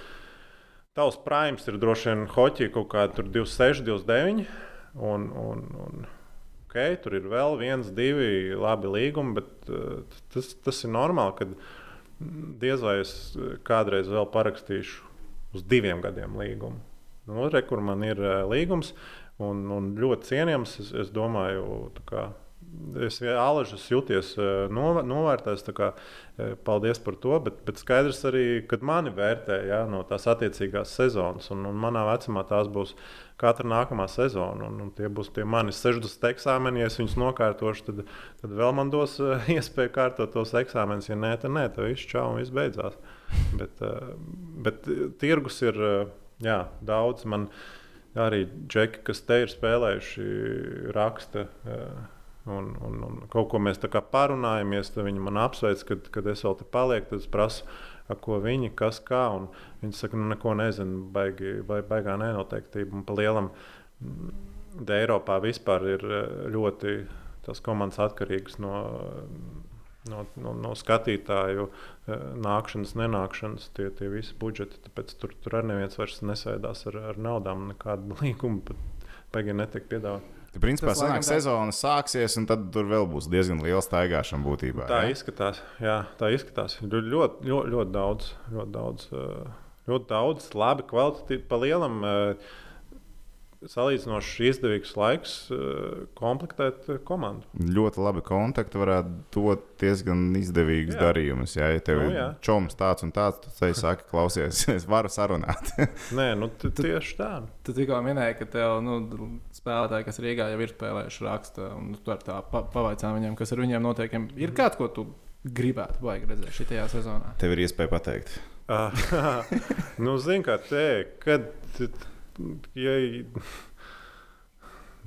Speaker 3: tavs primes ir droši vien hoķī kaut kāda 26, 29. Un, un, un, okay, tur ir vēl viens, divi labi līgumi, bet uh, tas, tas ir normāli, ka diez vai es eh, kādreiz vēl parakstīšu uz diviem gadiem līgumu. Nu, re, kur man ir uh, līgums, un, un ļoti cienījams. Es, es domāju, kā es Alažas jūties uh, nov, novērtēts. Kā, uh, paldies par to, bet, bet skaidrs arī, kad mani vērtē ja, no tās attiecīgās sezonas, un, un manā vecumā tās būs katra nākamā sezona. Un, un tie būs tie mani 60 eksāmeni. Ja es viņus nokārtošu, tad, tad vēl man dos iespēju kārtot tos eksāmenus. Ja nē, tad nē, tad viss čau un viss beidzās. Bet, uh, bet tirgus ir uh, jā, daudz. Man arī džeki, kas te ir spēlējuši, raksta. Uh, Un, un, un kaut ko mēs tā kā parunājamies, tad viņi man apsveic, kad, kad es vēl te palieku. Tad es prasu, ko viņi, kas kā. Viņi saka, nu, neko nezinu, baigi, vai baigā nenoteiktība. Un pa lielam mm, Eiropā vispār ir eh, ļoti tas komandas atkarīgs no, no, no, no skatītāju eh, nākšanas, nenākšanas, tie, tie visi budžeti. Tāpēc tur, tur arī neviens vairs nesēdās ar, ar naudām, nekādu līgumu pat baigi netiek piedāvāta.
Speaker 2: Tad, principā, tas sanāk, sezona sāksies, un tad tur vēl būs diezgan liela staigāšana būtībā.
Speaker 3: Tā ja? izskatās. Jā, tā izskatās. Ļoti, ļoti, ļoti, ļoti daudz, ļoti daudz, ļoti daudz labi kvalitatīvi. Pa lielam uh, salīdzinoši izdevīgs laiks uh, komplektēt komandu.
Speaker 2: Ļoti labi kontakti varētu dot diezgan izdevīgus jā. darījumus. Jā, ja tev nu, ir čoms tāds un tāds, tad te saki, klausies, es varu sarunāt.
Speaker 3: Nē, nu tieši tā.
Speaker 1: Tu tikko minēji, ka tev nu, spēlētāji, kas Rīgā jau ir spēlējuši, raksta, un tu ar tā pa pavaicā viņiem, kas ar viņiem notiek. Ir kāds, ko tu gribētu baigi redzēt šajā sezonā?
Speaker 2: Tev ir iespēja pateikt.
Speaker 3: nu, zini, kā te, kad ja,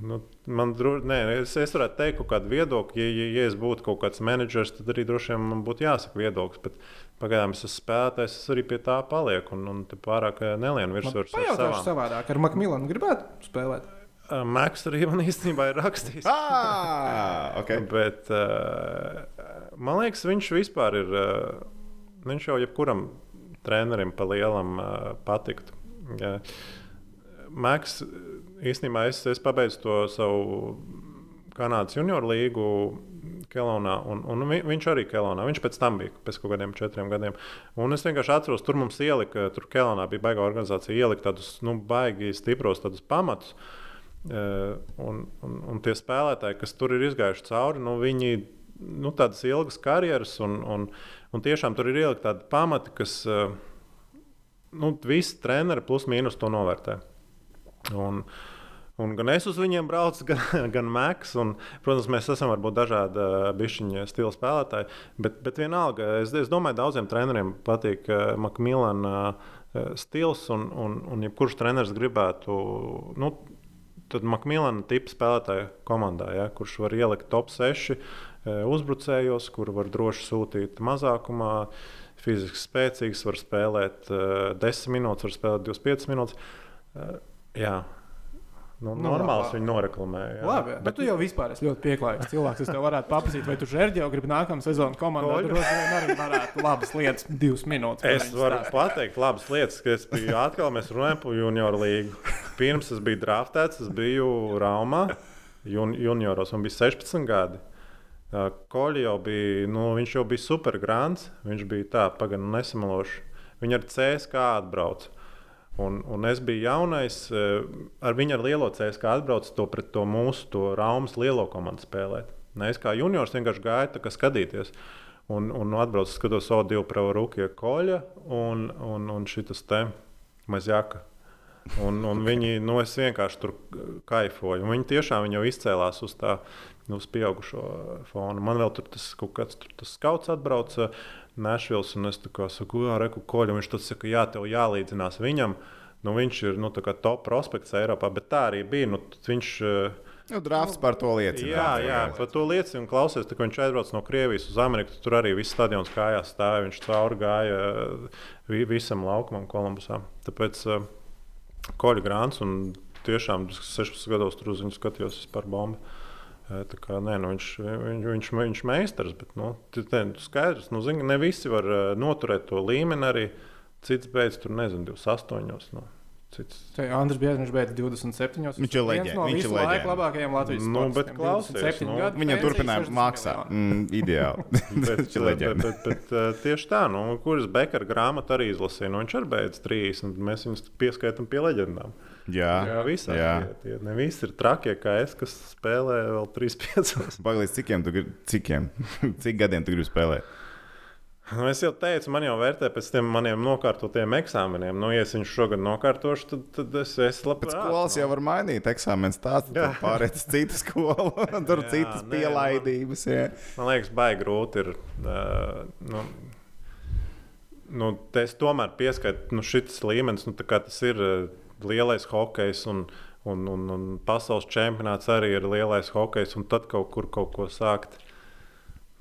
Speaker 3: nu, man droši nē, es, es varētu teikt, kaut kādu viedokli. Ja, ja, ja es būtu kaut kāds menedžers, tad arī droši vien man būtu jāsaka viedoklis. Bet pagaidām es esmu spēlētājs, es arī pie tā palieku. Un, un pārāk eh, nelienu virsmas.
Speaker 1: Pajautāšu savādāk, ar Makmilanu gribētu spēlēt.
Speaker 3: Uh, Maks arī man īstenībā ir rakstījis.
Speaker 2: ah, okay.
Speaker 3: Bet uh, man liekas, viņš vispār ir. Uh, viņš jau jebkuram trenerim pa lielam uh, patiktu. Ja. Maks īstenībā es, es pabeidzu to savu Kanādas junioru līgu. Kelonā, un, un viņš arī Kelonā. Viņš pēc tam bija pēc kaut kādiem četriem gadiem. Un es vienkārši atceros, tur mums ielika, tur Kelonā bija baigā organizācija, ielika tādus nu, baigi stipros pamatus. Uh, un, un, un tie spēlētāji, kas tur ir izgājuši cauri, nu, viņi nu, tādas ilgas karjeras, un, un, un tiešām tur ir ielikt tādi pamati, kas uh, nu, visi treneri plus mīnus to novērtē. Un, Un gan es uz viņiem braucu, gan, gan Maks. Un, protams, mēs esam varbūt dažādi bišķiņa stila spēlētāji. Bet, bet vienalga, es, es domāju, daudziem treneriem patīk uh, Makmilana uh, stils. Un, un, un jebkurš treneris gribētu, nu, tad Makmilana tipa spēlētāja komandā, ja, kurš var ielikt top 6 uh, uzbrucējos, kur var droši sūtīt mazākumā. Fiziski spēcīgs, var spēlēt uh, 10 minūtes, var spēlēt 25 minūtes. Jā, Nu, nu, normāls labi. viņu noreklamēja.
Speaker 1: Labi, bet, bet tu jau vispār esi ļoti pieklājīgs cilvēks. Es tev varētu paprasīt, vai tu žērģi jau gribi nākamā sezona komandā. Tur arī varētu labas lietas, divas minūtes.
Speaker 3: Es varu stāst. pateikt labas lietas, ka es biju atkal, mēs runājam par junioru līgu. Pirms es biju draftēts, es biju Raumā jun, junioros un bija 16 gadi. Koļi jau bija, nu, viņš jau bija supergrāns, viņš bija tā, pagaidām nesamalošs. Viņi ar CSK atbrauca. Un, un es biju jaunais, eh, ar viņu ar lielo CSK atbraucu to pret to mūsu to Raumas lielo komandu spēlēt. Ne, es kā juniors vienkārši gāju skatīties. Un, un atbraucu, skatos, o, divu pravu koļa un, un, un šis te mazjaka. Un, un viņi, nu, es vienkārši tur kaifoju. Viņi tiešām viņi jau izcēlās uz tā, uz pieaugušo fonu. Man vēl tur tas kaut kāds tur, tas skauts atbrauca. Nešvils, un es kā saku, jā, reku koļu. Viņš tad saka, jā, tev jālīdzinās viņam. Nu, viņš ir nu, top prospekts Eiropā, bet tā arī bija. Nu, viņš,
Speaker 2: Nu, drafts par to liecina.
Speaker 3: Jā, jā, par to liecina. Klausies, tā, viņš aizbrauc no Krievijas uz Ameriku. Tur arī viss stadions kājās stāvēja. Viņš cauri gāja visam laukumam, Kolumbusā. Tāpēc Koļa Grāns un tiešām 16 gados tur uz viņu skatījos par bombu. Tā kā, nē, nu, viņš, viņš, viņš, viņš ir meistars, bet nu, tā, skaidrs, nu, zin, ne visi var noturēt to līmeni. Arī cits beidz tur, nezinu, 28. Nu.
Speaker 1: Cits. Andris Biedrs beidza 27.
Speaker 2: Viņš ir leģenda.
Speaker 1: No viņš ir leģenda. labākajiem Latvijas
Speaker 3: nu, bet klausies,
Speaker 2: nu, Viņam turpinājums maksā. Mm, ideāli.
Speaker 3: bet, viņš ir leģenda. bet, bet, bet, tieši tā, nu, kuras Bekara grāmatu arī izlasīja. Nu, viņš arī beidz 30. Mēs viņus pieskaitām pie leģendām.
Speaker 2: Jā,
Speaker 3: jā visā. Tie, tie, ne visi ir trakie kā es, kas spēlē vēl 3-5.
Speaker 2: Pagaidzi, cikiem tu gribi, cikiem? Cik gadiem tu gribi spēlēt?
Speaker 3: Nu, es jau teicu, man jau vērtē pēc tiem maniem nokārtotiem eksāmeniem. Nu, ja es viņu šogad nokārtošu, tad, tad es esmu labs.
Speaker 2: Pēc skolas jau var mainīt eksāmenu stāstu, tad pārēt uz citu skolu, tur
Speaker 3: Jā,
Speaker 2: citas
Speaker 3: nē,
Speaker 2: pielaidības. jā.
Speaker 3: Man liekas, baigi grūti ir. Uh, nu, nu, es tomēr pieskaitu nu, šis līmenis, nu, tas ir uh, lielais hokejs. Un, Un, un, un pasaules čempionāts arī ir lielais hokejs, un tad kaut kur kaut ko sākt.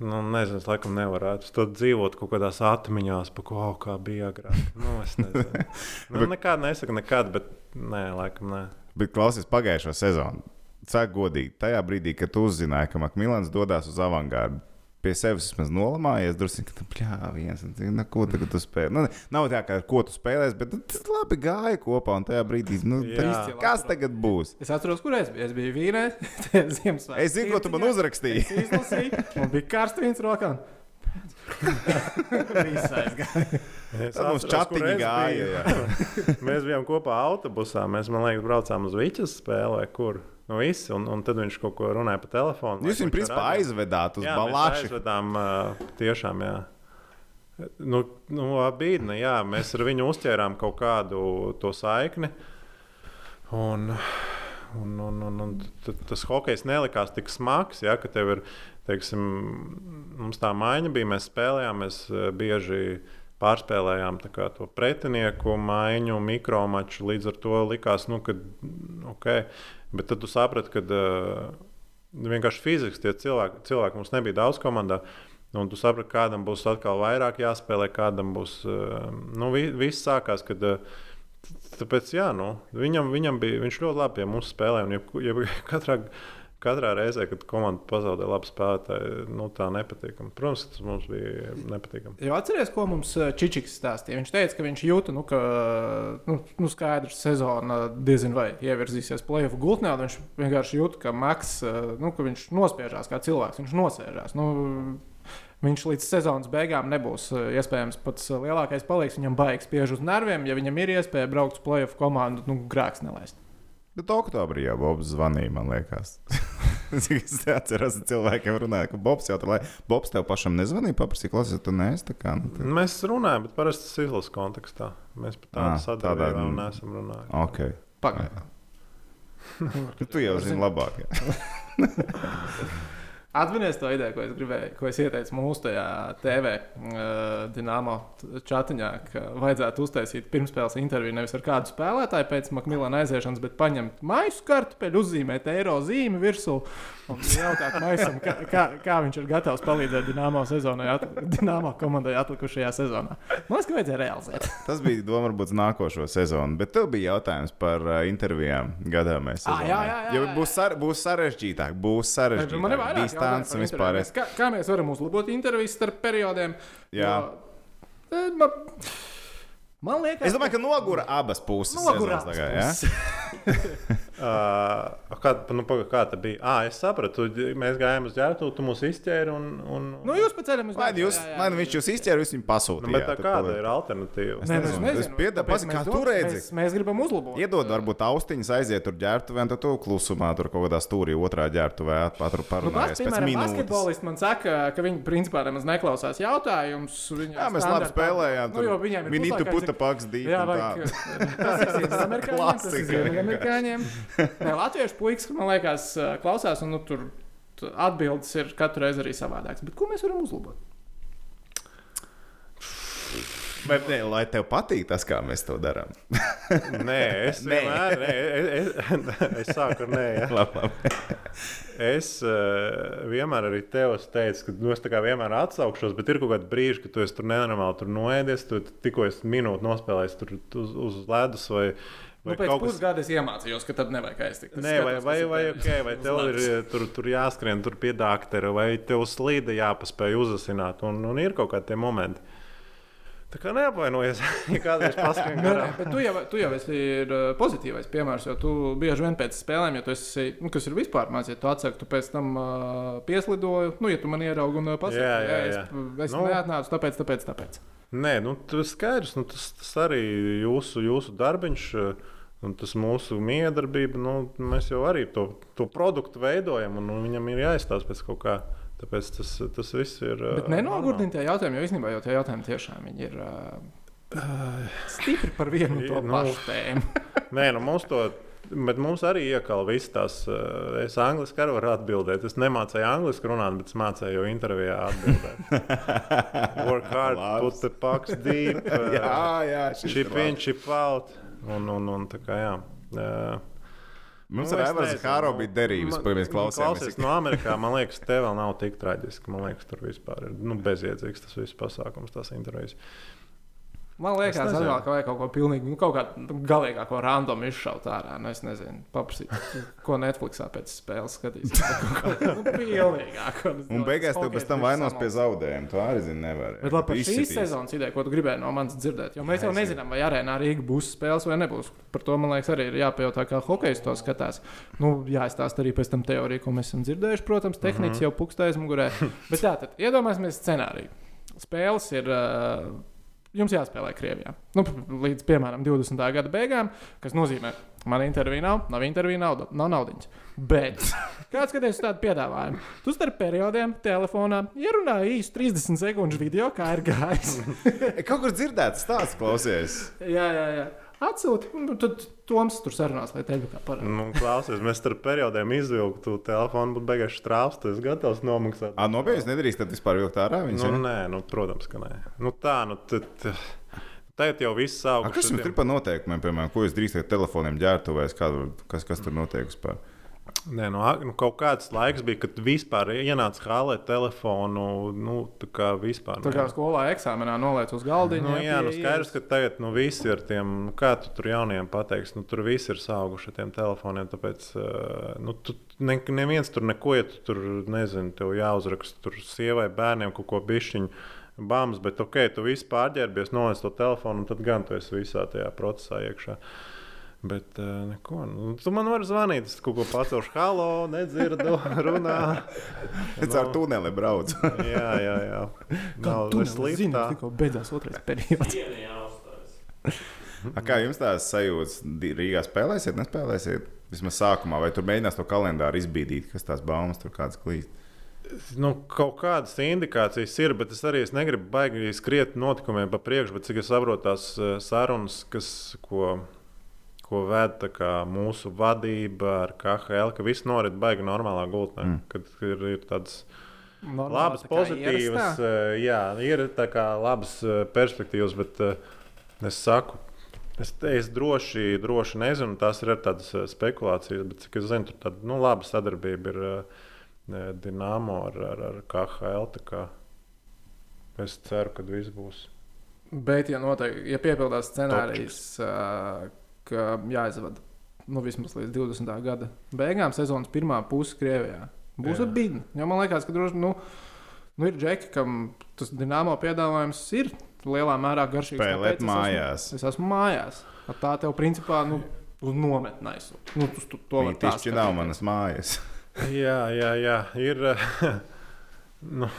Speaker 3: Nu, nezinu, es laikam nevarētu. Tad dzīvot kaut kādās atmiņās, par ko oh, kā bija agrāk. Nu, es nezinu. nu, nekad nesaku, nekad, bet nē, laikam nē.
Speaker 2: Bet klausies pagājušo sezonu. Cēk godīgi, tajā brīdī, kad tu uzzināji, ka Makmilans dodas uz avangardu, pie sevis vismaz nolamājies, drusku tā, pļā, viens, nu, ko tagad tu spēlē. Nu, nav tā, ka ar ko tu spēlēsi, bet nu, tas labi gāja kopā, un tajā brīdī, nu, tā, kas tagad būs?
Speaker 1: Es atceros, kur es biju. Es biju Vīnē, Ziemassvētku.
Speaker 2: Es zinu, ko tu man uzrakstīji.
Speaker 1: Es izlasīju, man bija karsts viens rokā.
Speaker 2: Tad mums
Speaker 3: es
Speaker 2: gāja,
Speaker 3: biju. mēs bijām kopā autobusā. Mēs, man liekas, braucām uz Viņas spēlē, kur nu, visi, un, un tad viņš kaut ko runāja pa telefonu.
Speaker 2: Jūs viņu principā aizvedāt uz balāšu.
Speaker 3: aizvedām, uh, tiešām, jā. Nu, nu, bīdne, jā, mēs ar viņu uzķērām kaut kādu to saikni. Un, un, un, un, un tas hokejs nelikās tik smags, ja, ka tev ir, teiksim, mums tā maiņa bija, mēs spēlējām, mēs eh, bieži pārspēlējām kā to pretinieku maiņu, mikromaču. Līdz ar to likās, nu, ka ok, bet tad tu saprati, ka uh, vienkārši fiziski tie cilvēki, cilvēki mums nebija daudz komandā. Un tu saprati, kādam būs atkal vairāk jāspēlē, kādam būs. uh, Nu, vi- viss sākās, kad. uh, Tāpēc, jā, nu, viņam, viņam bija, viņš ļoti labi pie mums spēlēja. un jeb- jeb Katrā, katrā reizē, kad komanda pazaudē labu spēlētāju, nu, tā nepatīkami. Protams, tas mums bija nepatīkami.
Speaker 1: Jo atceries, ko mums eh, Čičiks stāstīja. Viņš teica, ka viņš jūta, nu, ka nu, nu, skaidrs, sezona diezin vai ievirzīsies plēsoņu gultnē. Viņš vienkārši jūt, ka Maks, eh, nu, ka nospiežās kā cilvēks, viņš nosēžās. Nu, Viņš līdz sezonas beigām nebūs eh, iespējams pats eh, lielākais paliks. Viņam baigs spiež uz nerviem. Ja viņam ir iespēja braukt uz plēsoņu komandu, nu, grēks nelaist.
Speaker 2: Bet oktobrī jau Bobs zvanīja, man liekas. Cik es atceros, cilvēkiem runāja, ka Bobs jau tur, lai Bobs tev pašam nezvanīja, paprasīja, klausies, tu neesi tā kā. Nu, tā.
Speaker 3: Mēs runājam, bet parasti tas ir izlases kontekstā. Mēs pat
Speaker 2: Ah,
Speaker 3: tādu
Speaker 2: tādā,
Speaker 3: sadarbību
Speaker 2: mm.
Speaker 3: neesam runājuši.
Speaker 2: Okay.
Speaker 1: Pagaidām.
Speaker 2: Tu jau zini labāk.
Speaker 1: Atcerieties to ideju, ko es gribēju, ko es ieteicu mūsu tajā TV uh, dīnāmo chatiņā, ka vajadzētu uztaisīt pirmspēles interviju nevis ar kādu spēlētāju pēc Makmilāna aiziešanas, bet paņemt maisu kartupeļu, uzzīmēt eiro zīmi virsū un jautāt maisam, kā, kā, kā viņš ir gatavs palīdzēt dīnāmo sezonai, at, dīnāmo komandai atlikušajā sezonā. Man liekas, ka vajadzēja realizēt.
Speaker 2: Tas bija doma varbūt nākošo sezonu, bet tev bija jautājums par uh, intervijām gadāmais.
Speaker 1: Ah, jā, jā, jā, jā.
Speaker 2: būs, sar, būs sarežģītāk, būs sarežģītāk.
Speaker 1: Man ir vairāk
Speaker 2: distants un vispār.
Speaker 1: Kā, kā mēs varam uzlabot intervijas starp periodiem?
Speaker 2: Jā.
Speaker 1: Jo, eh, man, man liekas,
Speaker 2: Es domāju, ka nogura abas puses.
Speaker 1: Nogura
Speaker 2: sezonas
Speaker 1: abas
Speaker 2: tagad, ja?
Speaker 3: Uh, kā, nu, paga, kā tā bija? Ah, es sapratu, tu, mēs gājām uz ģērbtu, tu mūs izķēri. Un, un,
Speaker 1: Nu, jūs pa ceļam uz
Speaker 2: Lai nu jūs,
Speaker 1: Jā, jā, jā.
Speaker 2: lai nu viņš jūs izķēra, jūs viņu
Speaker 3: nu,
Speaker 2: pasūtījāt.
Speaker 3: bet tā kāda
Speaker 2: to-
Speaker 3: ir alternatīva?
Speaker 2: Es nezinu. Es pieda-
Speaker 1: Tāpēc
Speaker 2: pasi-
Speaker 1: mēs
Speaker 2: kā tu redzi?
Speaker 1: Mēs, mēs gribam uzlabot.
Speaker 2: Iedod, varbūt austiņas aiziet tur ģērbtuvē, un tad tu klusumā tur kaut kādā stūrī otrā ģērbtuvē patru
Speaker 1: Nu,
Speaker 2: parunājies
Speaker 1: pats,
Speaker 2: pēc
Speaker 1: piemēram,
Speaker 2: minūtes.
Speaker 1: basketbolists man saka, ka viņi principā nemaz neklausās jautājumus.
Speaker 2: Jā, mēs labi spēlējām.
Speaker 1: Nu, jo viņiem ir puslaikā,
Speaker 2: puta paks dīva.
Speaker 1: Jā, vajag, tas ir ziemeļamerikāņiem. Nē, latviešu puikas, man liekas, klausās, un nu, tur tu- atbildes ir katru reizi arī savādākas. Bet ko mēs varam uzlabot?
Speaker 2: Vai, ne, lai tev patīk tas, kā mēs to darām.
Speaker 3: Nē, es
Speaker 2: Nē.
Speaker 3: vienmēr, nē, es, es, es sāku ar nē. Ja.
Speaker 2: Labi, labi.
Speaker 3: Es uh, vienmēr arī tev teicis, ka nu, es vienmēr atsaukšos, bet ir kaut kādi brīži, kad tu esi tur nenormāli tur noēdies, tu tikko esi minūti nospēlējis tur uz, uz ledus vai,
Speaker 1: Nu, pēc pusgada es iemācījos, ka tad nevajag aiztikt.
Speaker 3: Nē, vai, vai, vai, okay, vai tev ir eh, tur, tur jāskrien tur pie doktora, vai tev slīda jāpaspēj uzasināt, un, un ir kaut kādi momenti. Tā kā neapvainojies, ja kādreiz paskrien
Speaker 1: Nē,
Speaker 3: garām.
Speaker 1: bet tu jau, tu jau esi ir, uh, pozitīvais piemērs, jo tu bieži vien pēc spēlēm, ja tu esi, nu, kas ir vispār maz, ja tu atsaki, tu pēc tam uh, pieslidoji, nu, ja tu man ieraugi un uh, pasaki,
Speaker 3: Jā, jā,
Speaker 1: "Ē,
Speaker 3: jā.
Speaker 1: es, es
Speaker 3: Nu.
Speaker 1: neatnācu, tāpēc, tāpēc, tāpēc.
Speaker 3: Nē, nu, tas skaidrs. Nu, tas, tas arī jūsu, jūsu darbiņš. eh, Un tas mūsu miedarbība, nu, mēs jau arī to, to produktu veidojam, un, un viņam ir jāizstāsta pēc kaut kā. Tāpēc tas, tas viss ir.
Speaker 1: Bet nenogurdini tie jautājumi, jo īstenībā jau tie jautājumi tiešām ir uh, stipri par vienu un to
Speaker 3: Nu,
Speaker 1: pašu tēmu.
Speaker 3: Nē, nu mums to. Bet mums arī iekāpa visas tās. Uh, es angļuiski arī varu atbildēt. Es nemācīju angļuiski runāt, bet es mācīju intervijā atbildēt. Work hard, put the pucks deep.
Speaker 2: Jā, jā,
Speaker 3: Chip
Speaker 2: ir
Speaker 3: in, chip out. Un, un, un tā kā jā. Uh,
Speaker 2: Mums
Speaker 3: Nu,
Speaker 2: ar
Speaker 3: nezinu,
Speaker 2: Hāro
Speaker 3: nu,
Speaker 2: bija derības,
Speaker 3: man-
Speaker 2: kad mēs
Speaker 3: nu,
Speaker 2: klausījāmies.
Speaker 3: Klausies, no Amerikā, man liekas, te vēl nav tik traģiski. Man liekas, tur vispār ir nu, bezjēdzīgs tas viss pasākums, tās intervijas.
Speaker 1: Man liekas,
Speaker 3: nezinu.
Speaker 1: atkal, ka kaut ko pilnīgi, nu, kaut kādu galīgāko randomu izšaut ārā. Nu, es nezinu, paprasīt, ko Netflixā pēc spēles skatīsies. Kaut ko nu, pilnīgāko. Es
Speaker 2: Un beigās
Speaker 1: tas
Speaker 2: tev pēc tam vainos pie zaudējuma. Tu arī zini, nevar.
Speaker 1: Bet labi, par šīs sezonas ideju, ko tu gribēji no manis dzirdēt, jo mēs jau nezinām, vai arēnā Rīga būs spēles vai nebūs. Par to, man liekas, arī ir jāpajautā, kā hokejs to skatās. Nu, jāizstāsta arī pēc tam teorija, ko mēs esam dzirdējuši. Protams, tehniski jau pukstēs mugurē. Bet tā tad iedomāsimies scenāriju. Spēles ir. Uh, Jums jāspēlē Krievijā. Nu, līdz, piemēram, 20. gada beigām, kas nozīmē, ka man intervija nav, nav intervija, nav, nav naudas. Bet kāds skaties uz tādu piedāvājumu? Tu starp periodiem telefonā ierunāji īsu 30 sekundžu video, kā ir gājis.
Speaker 2: Kaut kur dzirdēts stāsts, klausies.
Speaker 1: jā, jā, jā. Atsūti, un tad Toms tur sarunās, lai tevi kā parāda.
Speaker 3: Nu, klausies, mēs starp periodiem izvilktu telefonu, būtu beigās strāvs, tu esi gatavs nomaksāt.
Speaker 2: Ah, nopietni nedrīkst tad vispār vilkt ārā. Viņas,
Speaker 3: Nu, nē, nu, protams, ka nē. Nu, tā, nu, tad. Tagad jau viss
Speaker 2: A,
Speaker 3: auga.
Speaker 2: kas jums ir par noteikumiem, piemēram, ko jūs drīkstat telefoniem ģērbtuvēs, kas, kas tur notiek vispār?
Speaker 3: Nē, nu, nu, kaut kāds laiks bija, kad vispār ienāca hālē telefonu. Nu, tā kā vispār.
Speaker 1: Tā kā skolā eksāmenā noliec uz galdiņa.
Speaker 3: Nu, jā, nu skaidrs, ka tagad nu, visi ir tiem, nu, kā tu tur jaunajiem pateiks, nu, tur visi ir sauguši ar tiem telefoniem. Tāpēc uh, nu, tu, ne, neviens tur neko, ja tu tur nezini, tev jāuzraksta tur sievai, bērniem kaut ko bišķiņu. Bams, bet ok, tu viss pārģērbies, noliec to telefonu, un tad gan tu esi visā tajā procesā iekšā. Bet uh, neko. Nu, tu man vari zvanīt, es kaut ko pacelšu. Halo, nedzirdu, runā.
Speaker 2: Es ar tuneli braucu.
Speaker 3: Jā, jā, jā. Nav
Speaker 1: zini,
Speaker 3: liftā.
Speaker 1: tikko beidzās otrais periods.
Speaker 2: A, kā jums tās sajūtas Rīgā spēlēsiet, nespēlēsiet? Vismaz sākumā, vai tur mēģinās to kalendāru izbīdīt, kas tās baumas tur kādas klīst?
Speaker 3: Nu, kaut kādas indikācijas ir, bet es arī es negribu baigi skriet notikumiem pa priekšu. Bet, cik es saprotu, tās eh, sarunas, kas, ko, ko veda tā kā mūsu vadība ar KHL, ka viss norit baigi normālā gultnē.
Speaker 2: Mm.
Speaker 3: Kad ir, ir tādas
Speaker 1: Normāli,
Speaker 3: labas, pozitīvas,
Speaker 1: ierastā.
Speaker 3: eh, jā, ir tā kā labas eh, perspektīvas, bet eh, es saku. Es, es droši, droši nezinu, tās ir arī tādas spekulācijas, bet cik es zinu, tur tāda nu, laba sadarbība ir Dienāmo ar, ar, ar KHL. tā Kā es ceru, ka viss būs.
Speaker 1: Bet, ja, noteikti, ja piepildās scenārijs, ā, ka jāizvada nu, vismaz līdz 20. gada beigām, sezonas pirmā puse Krievijā, būs bīdu. Jo man liekas, ka droši, nu, nu, ir džeki, kam tas dināmo piedāvājums ir lielā mērā garšīgs.
Speaker 2: Spēlēt
Speaker 1: tāpēc es
Speaker 2: mājās.
Speaker 1: Esmu, es esmu mājās. Tā tev principā nu, uz nometnē aizsūta. Nu, tu, tu, to var tā
Speaker 2: Tieši nav manas mājas.
Speaker 3: Jā, jā, jā. Ir. nu,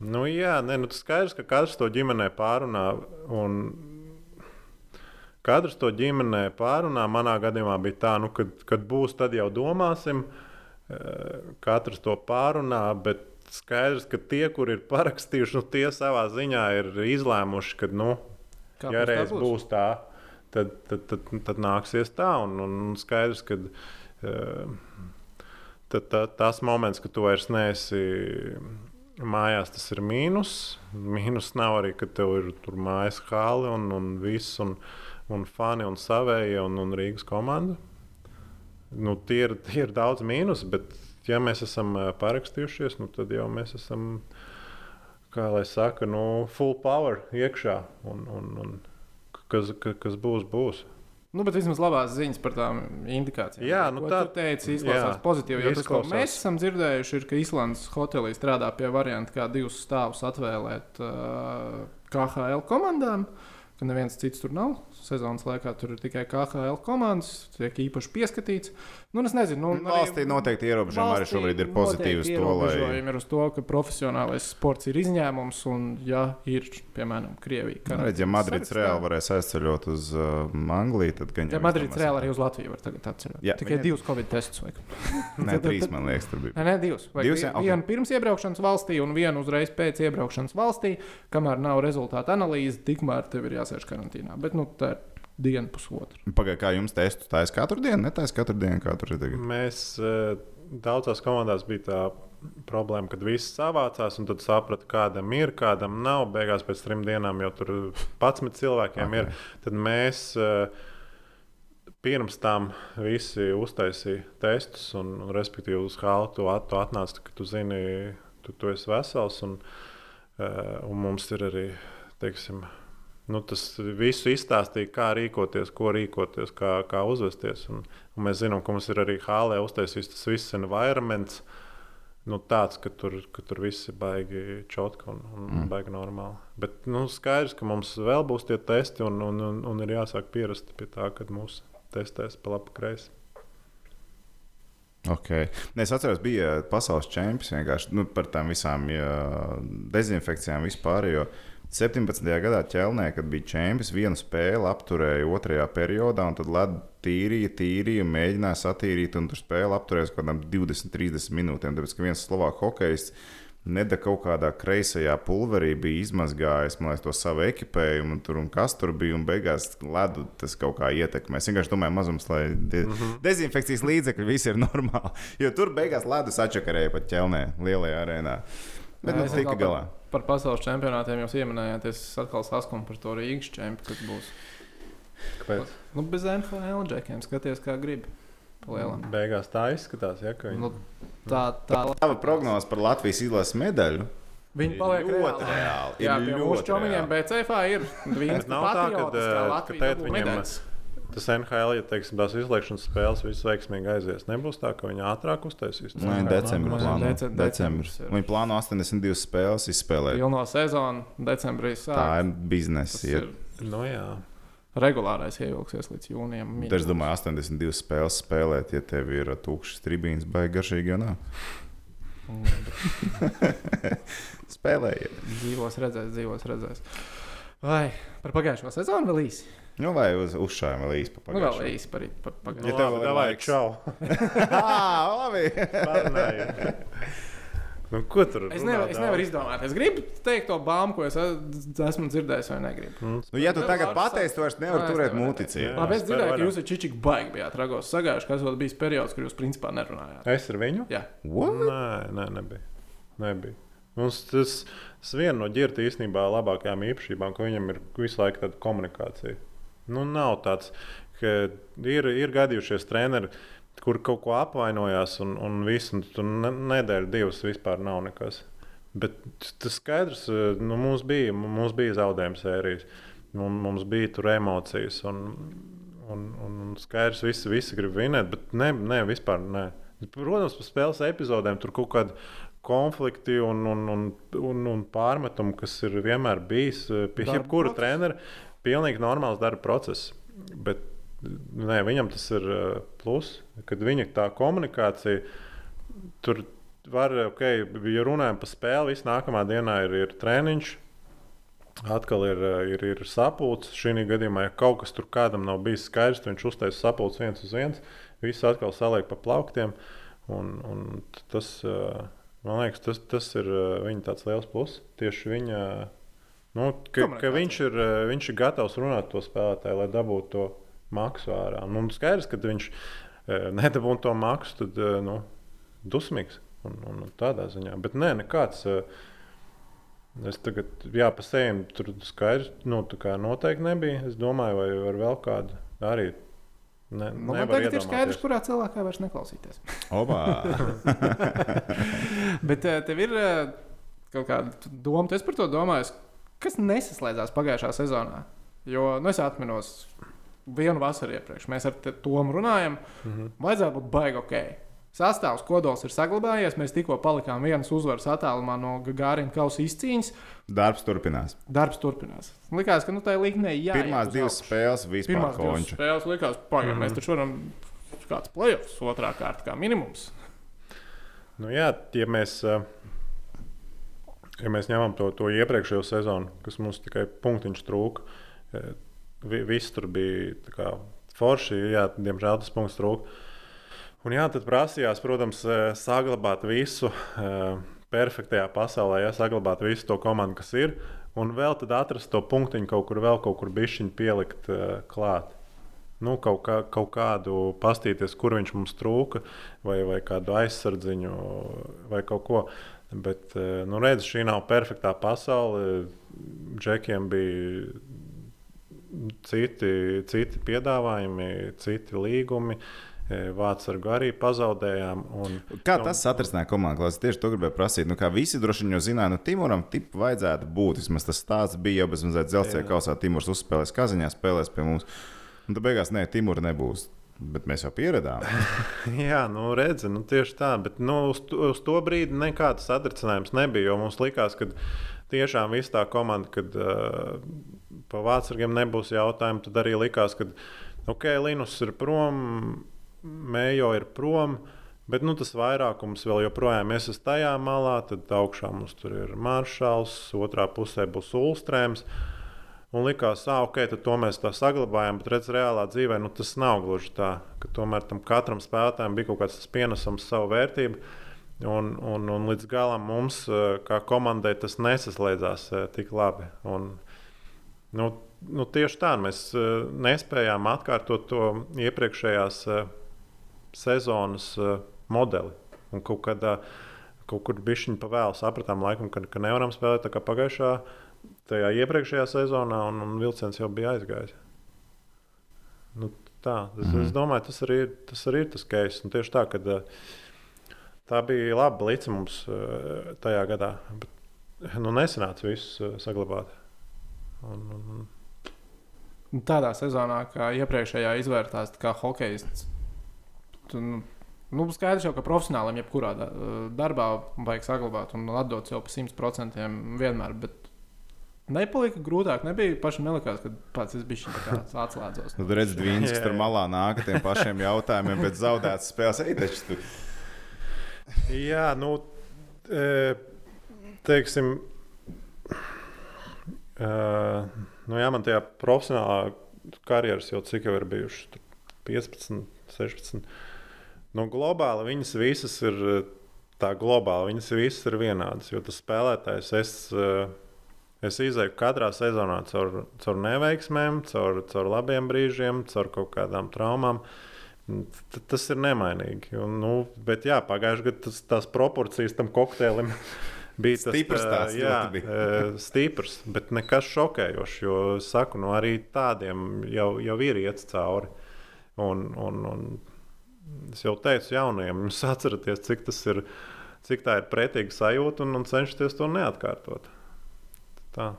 Speaker 3: nu, jā, nē, nu, tas skaidrs, ka katrs to ģimenē pārunā. Un katrs to ģimenē pārunā. Manā gadījumā bija tā, nu, kad, kad būs, tad jau domāsim. Eh, Katrs to pārunā, bet skaidrs, ka tie, kur ir parakstījuši, nu, tie savā ziņā ir izlēmuši, ka, nu,
Speaker 1: Kā
Speaker 3: ja
Speaker 1: būs, tā
Speaker 3: reiz
Speaker 1: būs.
Speaker 3: būs tā, tad, tad, tad, tad nāksies tā. Un, un skaidrs, ka uh, tad, tā, tas moments, kad tu vairs neesi mājās, tas ir mīnus. Mīnus nav arī, ka tev ir tur mājas hāli un, un viss, un, un fani un savējie un, un Rīgas komanda. Nu, tie, ir, tie ir daudz mīnus, bet ja mēs esam parakstījušies, nu, tad jau mēs esam kā lai saka, nu, full power iekšā. Un, un, un kas, ka- kas būs, būs.
Speaker 1: Nu, bet vismaz labās ziņas par tām indikācijām.
Speaker 3: Jā, nu tā-
Speaker 1: tu teici, izklausās
Speaker 3: jā,
Speaker 1: pozitīvi. Jo tas, ko
Speaker 3: izklausās.
Speaker 1: mēs esam dzirdējuši, ir, ka Islandes hotelī strādā pie varianta, kā divus stāvus atvēlēt uh, KHL komandām. Ka neviens cits tur nav. Sezonas laikā tur ir tikai KHL komandas, tiek īpaši pieskatīts. Nu, es nezinu, nu,
Speaker 2: Valstī noteikti ierobežojumi arī šobrīd ir pozitīvi to, lai.
Speaker 1: ierobežojumi ir uz to, ka profesionālais sports ir izņēmums, un, ja ir, piemēram, Krievija,
Speaker 2: Nu, redz, ja Madrids reāli varēs aizceļot uz uh, Angliju, tad gan
Speaker 1: Ja
Speaker 2: jau
Speaker 1: Madrids
Speaker 2: izdomās.
Speaker 1: reāli arī uz Latviju var tagad atceļot.
Speaker 2: Jā,
Speaker 1: Tikai
Speaker 2: viņi-
Speaker 1: divus Covid testus vajag.
Speaker 2: Nē, trīs man liekas, tur bija.
Speaker 1: Nē, nē, divus. Vajag
Speaker 2: Divus, jā, ok.
Speaker 1: Vienu pirms iebraukšanas valstī un vienu uzreiz pēc iebraukšanas valstī. Kamēr nav rezultātu analīze, tikmēr tev ir jāsēž karantīnā. Bet nu, tā ir diena, pusotra.
Speaker 2: Pagaidā, kā jums testu taisa katru dienu, netaisa katru dienu, kā tur ir tagad.
Speaker 3: Mēs eh, daudzās komandās bija tā problēma, kad viss savācās, un tad saprata, kādam ir, kādam nav. Beigās pēc trim dienām jau tur 11 cilvēkiem okay. ir. Tad mēs eh, pirms tam visi uztaisīja testus, un, un respektīvi uz halu tu, at, tu atnāci, ka tu zini, tu, tu esi vesels. Un, eh, un mums ir arī, teiksim, nu, tas visu izstāstīja, kā rīkoties, ko rīkoties, kā, kā uzvesties. Un, un mēs zinām, ka mums ir arī hālē uztaisīts tas viss environments. Nu, tāds, ka tur, ka tur viss ir baigi čotka un, un mm. baigi normāli. Bet nu, skaidrs, ka mums vēl būs tie testi un, un, un, un ir jāsāk pierast pie tā, kad mūs testēs pa labi kreisi.
Speaker 2: Okay. Es atceros, bija pasaules čempions vienkārši nu, par tām visām jā, dezinfekcijām vispār. Jo 17. gadā ķelnē, kad bija čempions, vienu spēli apturēja otrajā periodā, un tad ledu tīrīja, tīrīja, mēģināja satīrīt, un tur spēle apturējās kaut kādām 20, 30 minūtēm. Tāpēc, ka viens slovāks hokejs Neda kaut kādā kreisajā pulverī bija izmazgājis liekas, to savu ekipējumu, un, tur, un kas tur bija. Un beigās ledu tas kaut kā ietekmē. Es vienkārši domāju, mazums, lai de mm -hmm. dezinfekcijas līdzekļi visi ir normāli. Jo tur beigās ledu sačakarēja pat ķelnē, lielajā arēnā. Bet
Speaker 1: Jā,
Speaker 2: nu,
Speaker 1: atkal
Speaker 2: galā.
Speaker 1: Par, par pasaules čempionātiem jūs pieminējāt, es atkal saskumu par to Rīgas čempionu, kas būs.
Speaker 3: Kāpēc?
Speaker 1: Nu, bez NFL džekiem skaties, kā gribi. Palielam.
Speaker 3: Beigās tā izskatās, ja, ka viņi
Speaker 1: Nu, tā, tā.
Speaker 2: Tava prognoze par Latvijas izlases medaļu
Speaker 1: Viņi
Speaker 2: ir
Speaker 1: paliek
Speaker 2: ļoti
Speaker 1: reāli. Jā,
Speaker 2: ir
Speaker 1: pie mūsu čomiņiem. BCF ir
Speaker 3: Bet nav tā, ka, eh,
Speaker 1: Latvija
Speaker 3: ka tēt viņiem-
Speaker 1: medaļas.
Speaker 3: Tas NHL, ja teiksim, tās izslēgšanas spēles viss veiksmīgi aizies, nebūs tā, ka viņi ātrāk uztaisīs. to
Speaker 2: Nē,
Speaker 3: NHL
Speaker 2: decembrī plāno.
Speaker 1: Decem-
Speaker 2: Decembris. Viņi plāno 82 spēles izspēlēt.
Speaker 1: Pilno sezonu decembrī
Speaker 2: Tā
Speaker 1: sāk.
Speaker 2: ir biznesa. Ir.
Speaker 3: Nu, jā.
Speaker 1: regulārais ievilksies līdz jūnijam.
Speaker 2: Es domāju, 82 spēles spēlēt, ja tev ir tukšs tribīns, vai garšīgi jau nav. Spēlējiet.
Speaker 1: Dzīvos redzēs, dzīvos redzēs. Vai par pagājušo sezonu vēl īsi?
Speaker 2: Nu, vai uz uzšājuma vēl īsti
Speaker 1: Nu, vēl īsi par, par
Speaker 2: Ja
Speaker 1: pagājušo.
Speaker 2: tev vēl ir
Speaker 3: davai,
Speaker 2: laiks.
Speaker 3: čau.
Speaker 2: Ah, labi.
Speaker 3: Nu, ko tur
Speaker 1: Es,
Speaker 3: runā
Speaker 1: nevar, es nevaru izdomāt. Es gribu teikt to bāmu, ko es esmu dzirdējis, vai negribu.
Speaker 3: Mm,
Speaker 2: Nu, ja tu
Speaker 1: Vēl
Speaker 2: tagad pateiksi, tu vairs nevari
Speaker 1: es
Speaker 2: turēt
Speaker 1: nevaru
Speaker 2: muticī.
Speaker 3: Jā.
Speaker 1: Labi, es dzirdēju, ka jūs ar Čičiku baigi bijāt ragos sagājuši, kas vēl bija periods, kur jūs principā nerunājāt.
Speaker 3: Es ar viņu?
Speaker 1: Jā,
Speaker 2: What?
Speaker 3: Nē, nē, nebija. nebija. Mums tas, tas viena no ģirta īstenībā labākajām īpašībām, ka viņam ir visu laiku tāda komunikācija. Nu, nav tāds, ka ir, ir gadījušies treneri, kur kaut ko apvainojās, un, un viss, tur ne- nedēļa, divas vispār nav nekas. Bet tas skaidrs, nu, mums bija, mums bija zaudējuma sērijas, mums, mums bija tur emocijas, un, un, un, skaidrs, visi, visi grib vinēt, bet ne, ne vispār ne. Protams, par spēles epizodēm tur kaut kāda konflikti un, un, un, un, un pārmetumi, kas ir vienmēr bijis eh, pie jebkura trenera, pilnīgi normāls darba process. Bet nē, viņam tas ir eh, plus, kad viņa tā komunikācija tur var, ok, ja runājam par spēli, viss nākamā dienā ir, ir treniņš. Atkal ir, eh, ir, ir sapulcs. Šī gadījumā, ja kaut kas tur kādam nav bijis skaidrs, viņš uztaisīs sapulcs viens uz viens. Viss atkal saliek pa plauktiem. Un, un tas, eh, man liekas, tas, tas ir viņa liels pluss. Tieši viņa, nu, ka, ka viņš, ir, eh, viņš ir gatavs runāt to spēlētāju, lai dabūtu to maksu ārā. Nu, skaidrs, ka viņš eh, nedabūna to maksu, tad eh, nu, dusmīgs. Un, un, tādā ziņā. Bet nē, nekāds. Es tagad, jā, pa sejam tur skaidrs, nu, tā kā noteikti nebija. Es domāju, vai ar vēl kādu arī. Ne,
Speaker 1: nu, man tagad ir skaidrs, kurā cilvēkā vairs neklausīties.
Speaker 2: Obā.
Speaker 1: Bet tev ir kaut kāda doma, tu esi par to domājis, kas nesaslēdzās pagājušā sezonā. Jo nu, es atceros vienu vasaru iepriekš, mēs ar te- Tomu runājam,
Speaker 3: Mhm.
Speaker 1: vajadzētu būt baigi ok. Sastāvs kodols ir saglabājies. Mēs tikko palikām vienas uzvaras attālumā no Gārina kausa izcīņas.
Speaker 2: Darbs turpinās.
Speaker 1: Darbs turpinās. Likās, ka nu, tā līnija ir jāiet.
Speaker 2: Pirmās
Speaker 1: uz
Speaker 2: divas spēles vispār
Speaker 1: Pirmās divas
Speaker 2: konču.
Speaker 1: spēles likās, pagaidām,
Speaker 3: Mhm.
Speaker 1: mēs taču varam kāds playoffs, otrā kārta kā minimums.
Speaker 3: Nu, jā, ja mēs, eh, ja mēs ņemam to, to iepriekšējo sezonu, kas mums tikai punktiņš trūka, vi- viss tur bija kā forši. Jā, diemžēl tas punkts trūka. Un jā, tad prasījās, protams, eh, saglabāt visu eh, perfektajā pasaulē, ja saglabāt visu to komandu, kas ir, un vēl tad atrast to punktiņu kaut kur, vēl kaut kur bišķiņu pielikt klāt. Nu, kaut, kā, kaut kādu pastīties, kur viņš mums trūka, vai, vai kādu aizsardziņu, vai kaut ko. Bet, eh, nu, redz, šī nav perfektā pasaule. Džekiem bija citi, citi piedāvājumi, citi līgumi. Eh, Vācu arī pazaudējām. Un,
Speaker 2: Kā
Speaker 3: nu,
Speaker 2: tas atrisināja komandu? Klās? Tieši to gribēju prasīt. Nu, kā visi droši vien jau zināja, nu, Timoram tipu vajadzētu būt. Vismaz tas stāsts bija jau bez mazliet dzelzceļa kausā. Timurs uzspēlēs Kazaņā, spēlēs pie mums. Un tad beigās, nē, Timura nebūs. Bet mēs jau pieredzējām.
Speaker 3: Jā, nu, redzi, nu, tieši tā. Bet nu, uz, to- uz to brīdi nekāds atrisinājums nebija. Mums likās, ka tiešām viss tā komanda, kad uh, pa vācārgiem nebūs jautājumu, tad arī likās, ka ok, Linus ir prom, Mējo ir prom. Bet nu, tas vairākums vēl joprojām ir tajā malā. Tad augšā mums tur ir maršals, otrā pusē būs ulstrēms. Un likās, ka okay, to mēs tā saglabājam, bet redziet, reālā dzīvē nu, tas nav gluži tā. ka Tomēr tam katram spēlētājam bija kaut kāds pienesums, savu vērtību. Un, un, un līdz galam mums, kā komandai, tas nesaslēdzās tik labi. Un, nu, nu, tieši tā mēs nespējām atkārtot to iepriekšējās sezonas modeli. Un kaut kādā kaut kur bija viņa pavēle, sapratām, laikam, ka, ka nevaram spēlēt tā kā pagājušā, tajā iepriekšējā sezonā, un, un vilciens jau bija aizgājis. Nu, tā, es, mm es domāju, tas arī, ir- tas arī ir tas case. Un tieši tā, kad, eh, tā bija laba līnija mums eh, tajā gadā. Bet, nu, nesanāca visus eh, saglabāt. Un, un, un,
Speaker 1: Tādā sezonā, kā iepriekšējā izvērtās, kā hokejists. Tu, nu, nu, skaidrs jau, ka profesionālim jebkurā da- darbā vajag saglabāt un atdot sev pa 100% vienmēr. Bet nepalika grūtāk. Nebija pašam nelikās, ka pats es biju atslēdzos.
Speaker 2: Nu, redz, Dvīns, kas tur malā nāk ar tiem pašiem jautājumiem, bet zaudētas spēles. Ej, taču tu
Speaker 3: Jā, nu, e, teiksim, e, nu jā, man tajā profesionālā karjeras jau cik jau ir bijušas tur 15, 16. Nu, globāli viņas visas ir e, tā globāli, viņas visas ir vienādas. Jo tas spēlētājs, es, e, es izēju katrā sezonā caur, caur neveiksmēm, caur, caur labiem brīžiem, caur kaut kādām traumām. T- Tas ir nemainīgi. Un, nu, bet jā, pagājušajā gadā tas, tās proporcijas tam kokteilim bija tas,
Speaker 2: Stiprs
Speaker 3: ā,
Speaker 2: tās
Speaker 3: jā,
Speaker 2: bija.
Speaker 3: stiprs, bet nekas šokējošs. Jo saku, nu, arī tādiem jau, jau ir iet cauri. Un, un, un es jau teicu jaunajiem, jūs atceraties, cik tas ir. Cik tā ir pretīga sajūta, un, un cenšaties to neatkārtot. Tā.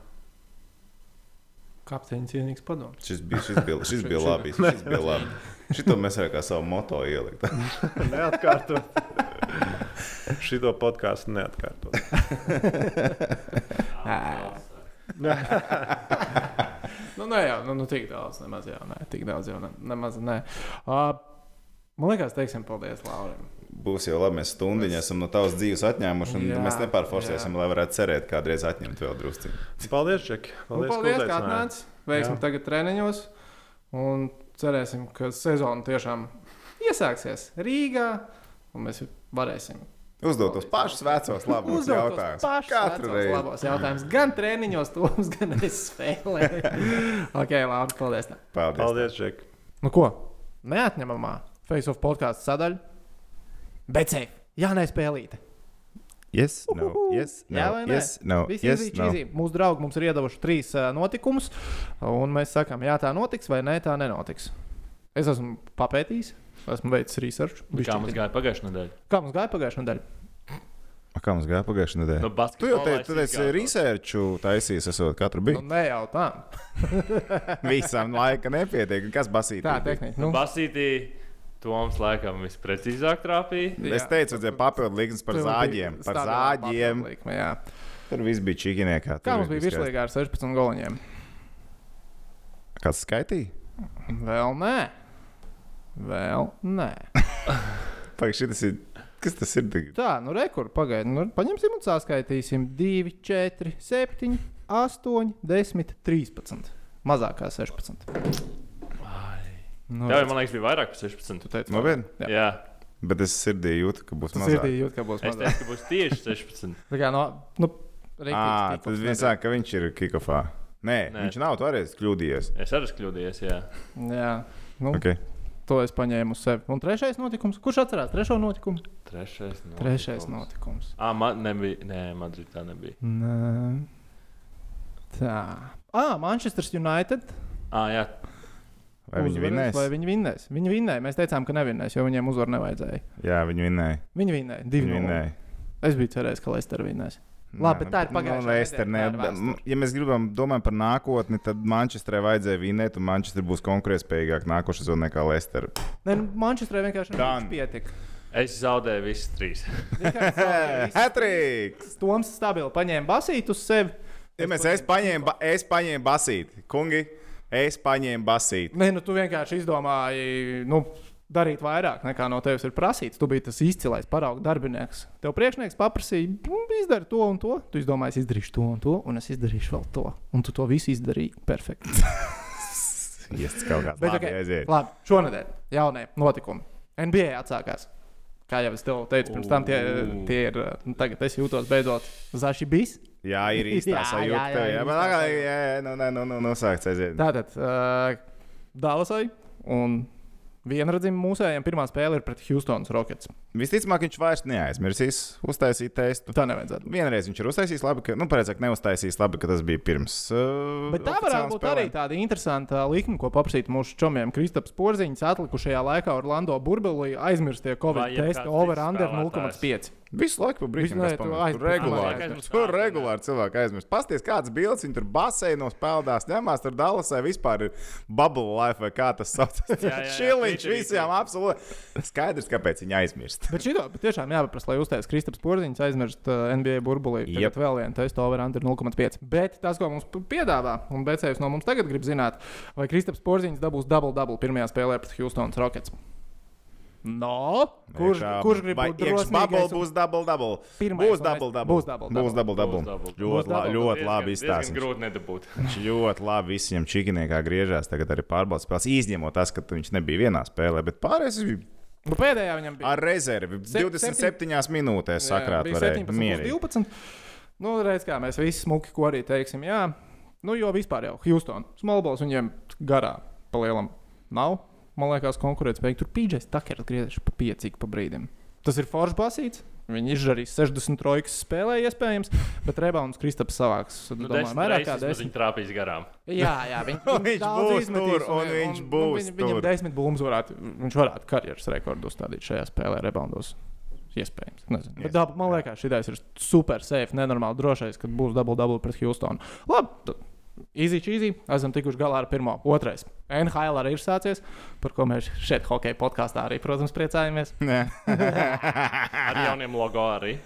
Speaker 1: Kapteiņa cienīgs padoms.
Speaker 2: Šis bija, šis bija, šis bija labi. Šis bija labi. Šito mēs varam kā savu moto ielikt.
Speaker 3: Neatkārtot. Šito podkāstu neatkārtot.
Speaker 1: Nu, nē, jau nu, nu, tik daudz, nemaz jau nē, tik daudz jau ne, nemaz nē. Uh, man liekas, teiksim, paldies Laurim.
Speaker 2: Būs jau labi, mēs stundiņā esam no tavas dzīves atņēmuši, un
Speaker 1: Jā,
Speaker 2: mēs nepārforsēsim, lai varētu cerēt, kādreiz atņemt vēl drusku.
Speaker 3: Paldies, Čeki.
Speaker 1: Nu,
Speaker 3: Paldies,
Speaker 1: paldies,
Speaker 3: ka
Speaker 1: atnācāt. Veiksim
Speaker 3: Jā.
Speaker 1: tagad treniņos. Un cerēsim, ka sezona tiešām iesāksies Rīgā. Un mēs varēsim
Speaker 2: Uzdot tos pašus vecos labos
Speaker 1: uzdot
Speaker 2: jautājumus. Katru reizi.
Speaker 1: labos jautājumus. Gan treniņos, tos, gan es spēlēju. ok, labi, paldies. tev.
Speaker 2: Paldies.
Speaker 3: Paldies, Čeki.
Speaker 1: Nu ko? Neatņemamā Face of podkāstu sadaļa. Bet safe. Jā, nespēlīte.
Speaker 2: Yes, no, yes, no,
Speaker 1: Jā vai nē?
Speaker 2: yes, no,
Speaker 1: Visi
Speaker 2: yes,
Speaker 1: yes,
Speaker 2: no.
Speaker 1: no. Mūsu draugi mums ir iedavuši trīs uh, notikumus, un mēs sakām, jā, tā notiks vai nē, tā nenotiks. Es esmu papētījis, esmu veicis research.
Speaker 4: Kā mums gāja pagājušajā nedēļā?
Speaker 1: Kā mums gāja pagājušajā nedēļā?
Speaker 2: A, Kā mums gāja pagājušajā nedēļā?
Speaker 4: Nu, basketbolā
Speaker 2: Tu jau teici,
Speaker 4: es
Speaker 2: tu
Speaker 4: izgāju.
Speaker 2: researchu taisījis, esot katru
Speaker 1: Nu,
Speaker 2: brīdi.
Speaker 1: ne jau tā.
Speaker 2: Visam laika nepietiek. Kas basīt?
Speaker 1: Tā tehniski.
Speaker 4: Nu,
Speaker 1: Nu,
Speaker 4: Basītī Toms laikam visprecīzāk trāpīja.
Speaker 2: Es teicu, ka papildu likmes par zāģiem. Par zāģiem.
Speaker 1: Likme, jā.
Speaker 2: Tur viss bija čīkiniekā.
Speaker 1: Kā mums bija virslīgā ar 16 goliņiem?
Speaker 2: Kāds skaitīja?
Speaker 1: Vēl nē. Vēl nē.
Speaker 2: Pagaid, šitas ir. Kas tas ir? tagad?
Speaker 1: Tā, nu rekur, pagaidi. Nu, paņemsim un saskaitīsim 2, 4, 7, 8, 10, 13. Mazākā 16. Nu,
Speaker 4: Jā, man liekas, bija vairāk par 16.
Speaker 1: tu teici,
Speaker 2: Nopietni?
Speaker 1: Jā.
Speaker 4: Jā,
Speaker 2: Bet es sirdī jūtu, ka būs mazāk.
Speaker 1: ir jūt, ka būs
Speaker 4: es
Speaker 1: mazāk.
Speaker 4: teicu, ka būs tieši 16.
Speaker 1: Tā kā no, nu, rīktīgs
Speaker 2: tad viņš saka, ka viņš ir kikofā. Nē,
Speaker 4: Nē.
Speaker 2: Viņš nav toreiz kļūdījies.
Speaker 4: Es arī esmu kļūdījies, jā.
Speaker 1: Jā, nu,
Speaker 2: Okay.
Speaker 1: to es paņēmu uz sevi. Un trešais notikums, kurš atcerās trešo notikumu?
Speaker 4: Trešais notikums.
Speaker 1: Trešais notikums.
Speaker 4: Ah, man nebija. Nē, Madridā nebija.
Speaker 1: Nē. Tā. Ah, Manchester United.
Speaker 4: Ah, jā.
Speaker 2: Vai viņi vinnēs?
Speaker 1: Vai viņi vinnēs? Viņi vinnēja. Mēs teicām, ka nevinnēs, jo viņiem uzvaru nevajadzēja.
Speaker 2: Jā, viņi vinnēja.
Speaker 1: Viņi vinnēja.
Speaker 2: Viņi
Speaker 1: Divi
Speaker 2: vinnēja.
Speaker 1: Es biju cerējis, ka Leicester vinnēs. Labi, bet tā ir pagājušā
Speaker 2: Nu, ne,
Speaker 1: tā ir
Speaker 2: bet,
Speaker 1: vēsture.
Speaker 2: ja mēs gribam domāt par nākotni, tad Manchesterē vajadzēja vinnēt, un Manchester būs konkurētspējīgāk nākošais sezonā nekā Leicester.
Speaker 1: Nē, nu, Manchesterē vienkārši nepietika.
Speaker 4: Es zaudēju visas trīs.
Speaker 2: Hatriks!
Speaker 1: Toms stabili paņēma basītu uz sevi.
Speaker 2: Ja mēs es paņēmu, ba- es paņēmu basīti, kungi, es paņēmu basīti.
Speaker 1: Nē, nu tu vienkārši izdomāji. Nu, Darīt vairāk nekā no tevis ir prasīts. Tu biji tas izcilais parauga darbinieks. Tev priekšnieks paprasīja, nu, izdari to un to. Tu izdomāji, es izdarīšu to un to, un es izdarīšu vēl to. Un tu to visu izdarīji perfekti.
Speaker 2: Iests kaut kāds
Speaker 1: Bet,
Speaker 2: labi
Speaker 1: okay,
Speaker 2: aiziet.
Speaker 1: labi, šonadēļ jaunie notikumi. NBA atsākās. Kā jau es tev teicu, pirms tam tie, tie ir. Nu, tagad es jūtos beidzot zaši bijis.
Speaker 2: Jā, ir īstā
Speaker 1: Jā,
Speaker 2: sajūta.
Speaker 1: jā, jā, ir
Speaker 2: Jā,
Speaker 1: īstā
Speaker 2: bet tā jā, jā, nu, nu, nu, nu, sākts aiziet.
Speaker 1: Tātad uh, Dālasai un vienradzim mūsējiem pirmā spēle ir pret Houstonas Rockets.
Speaker 2: Visticamāk, viņš vairs neaizmirsīs uztaisīt testu.
Speaker 1: Tā nevajadzētu.
Speaker 2: Vienreiz viņš ir uztaisījis labi, ka, nu, pareizāk, neuztaisījis labi, ka tas bija pirms. Uh,
Speaker 1: Bet tā varētu būt arī tāda interesanta likme, ko paprasīt mūsu čomiem. Kristaps Porziņš atlikušajā laikā Orlando burbulī aizmirstie Covid
Speaker 4: cits
Speaker 1: over-under
Speaker 4: spēlētājs.
Speaker 1: 0,5.
Speaker 2: Visu laiku pa brīdim pamēģina. Tur
Speaker 1: aizmirsti.
Speaker 2: regulāri.
Speaker 4: Aizmirsti.
Speaker 2: Tur regulāri cilvēki aizmirst. Pasties, kāds bildes viņi tur baseinos peldās, ņemās tur Dallasai vispār ir bubble life vai kā tas sauc.
Speaker 4: Twitterī.
Speaker 2: visiem absolūti. Skaidrs, kāpēc viņi aizmirst.
Speaker 1: Bet šito bet tiešām jāpaprasa, lai uztais Kristaps Porziņš aizmirst uh, NBA burbulī. Tagad vēl viena testa over-under 0,5. Bet tas, ko mums piedāvā, un Becējs no mums tagad grib zināt, vai Kristaps Porziņš dabūs double-double pirmajā spēlē pret Houstonas Rockets. No, kurš,
Speaker 2: Iekšā-
Speaker 1: kurš grib būt
Speaker 2: iekš bubble
Speaker 1: un-
Speaker 2: būs double double.
Speaker 1: Pirmais
Speaker 2: Būs double double.
Speaker 1: būs double
Speaker 2: Būs double double.
Speaker 4: Būs double.
Speaker 2: Ļoti,
Speaker 1: Būs
Speaker 2: la,
Speaker 1: double.
Speaker 2: ļoti labi izstāstīts.
Speaker 4: grūti nedabūt.
Speaker 2: Viņš ļoti labi visiem čikiniekā griežās. Tagad arī pārbaudas spēlēs. Izņemot tas, ka viņš nebija vienā spēlē, bet pārējais bija
Speaker 1: Nu, pēdējā viņam bija.
Speaker 2: ar rezervi.
Speaker 1: Se-
Speaker 2: 27 minūtēs
Speaker 1: Jā,
Speaker 2: sakrāt
Speaker 1: bija
Speaker 2: varēja.
Speaker 1: 17,
Speaker 2: Mierīgi.
Speaker 1: 12. Nu, redz, kā mēs visi smuki, ko arī teiksim. Jā, nu, jo vispār jau Houston, Smallballs viņiem garā pa lielam nav. Man liekas, konkurētspējīgi tur PJs Takers griežas pa piecīgu pa brīdim. Tas ir foršs basīts. Viņi izdarīs 60 trojkas spēlē, iespējams, bet Rebauns Kristaps savāks.
Speaker 4: Nu,
Speaker 1: domāju, vairāk kā
Speaker 4: reizes, bet
Speaker 1: desmit.
Speaker 4: Viņi trāpīs garām.
Speaker 1: Jā, jā viņ,
Speaker 2: Viņš būs tur, un viņš būs
Speaker 1: viņ, Viņam
Speaker 2: tur.
Speaker 1: desmit bumbas varētu, viņš varētu karjeras rekordu uzstādīt šajā spēlē, reboundos. Iespējams. Nezinu. Bet dab, man liekas, šis ir super safe, nenormāli drošais, kad būs double-double pret Houstonu. Labi, cheesy. Esam tikuši galā ar pirmo. Otrais. NHL arī ir sācies, par ko mēs šeit, hokeja podkāstā, arī, protams, priecājamies.
Speaker 2: Nē.
Speaker 4: Ar jauniem logo arī.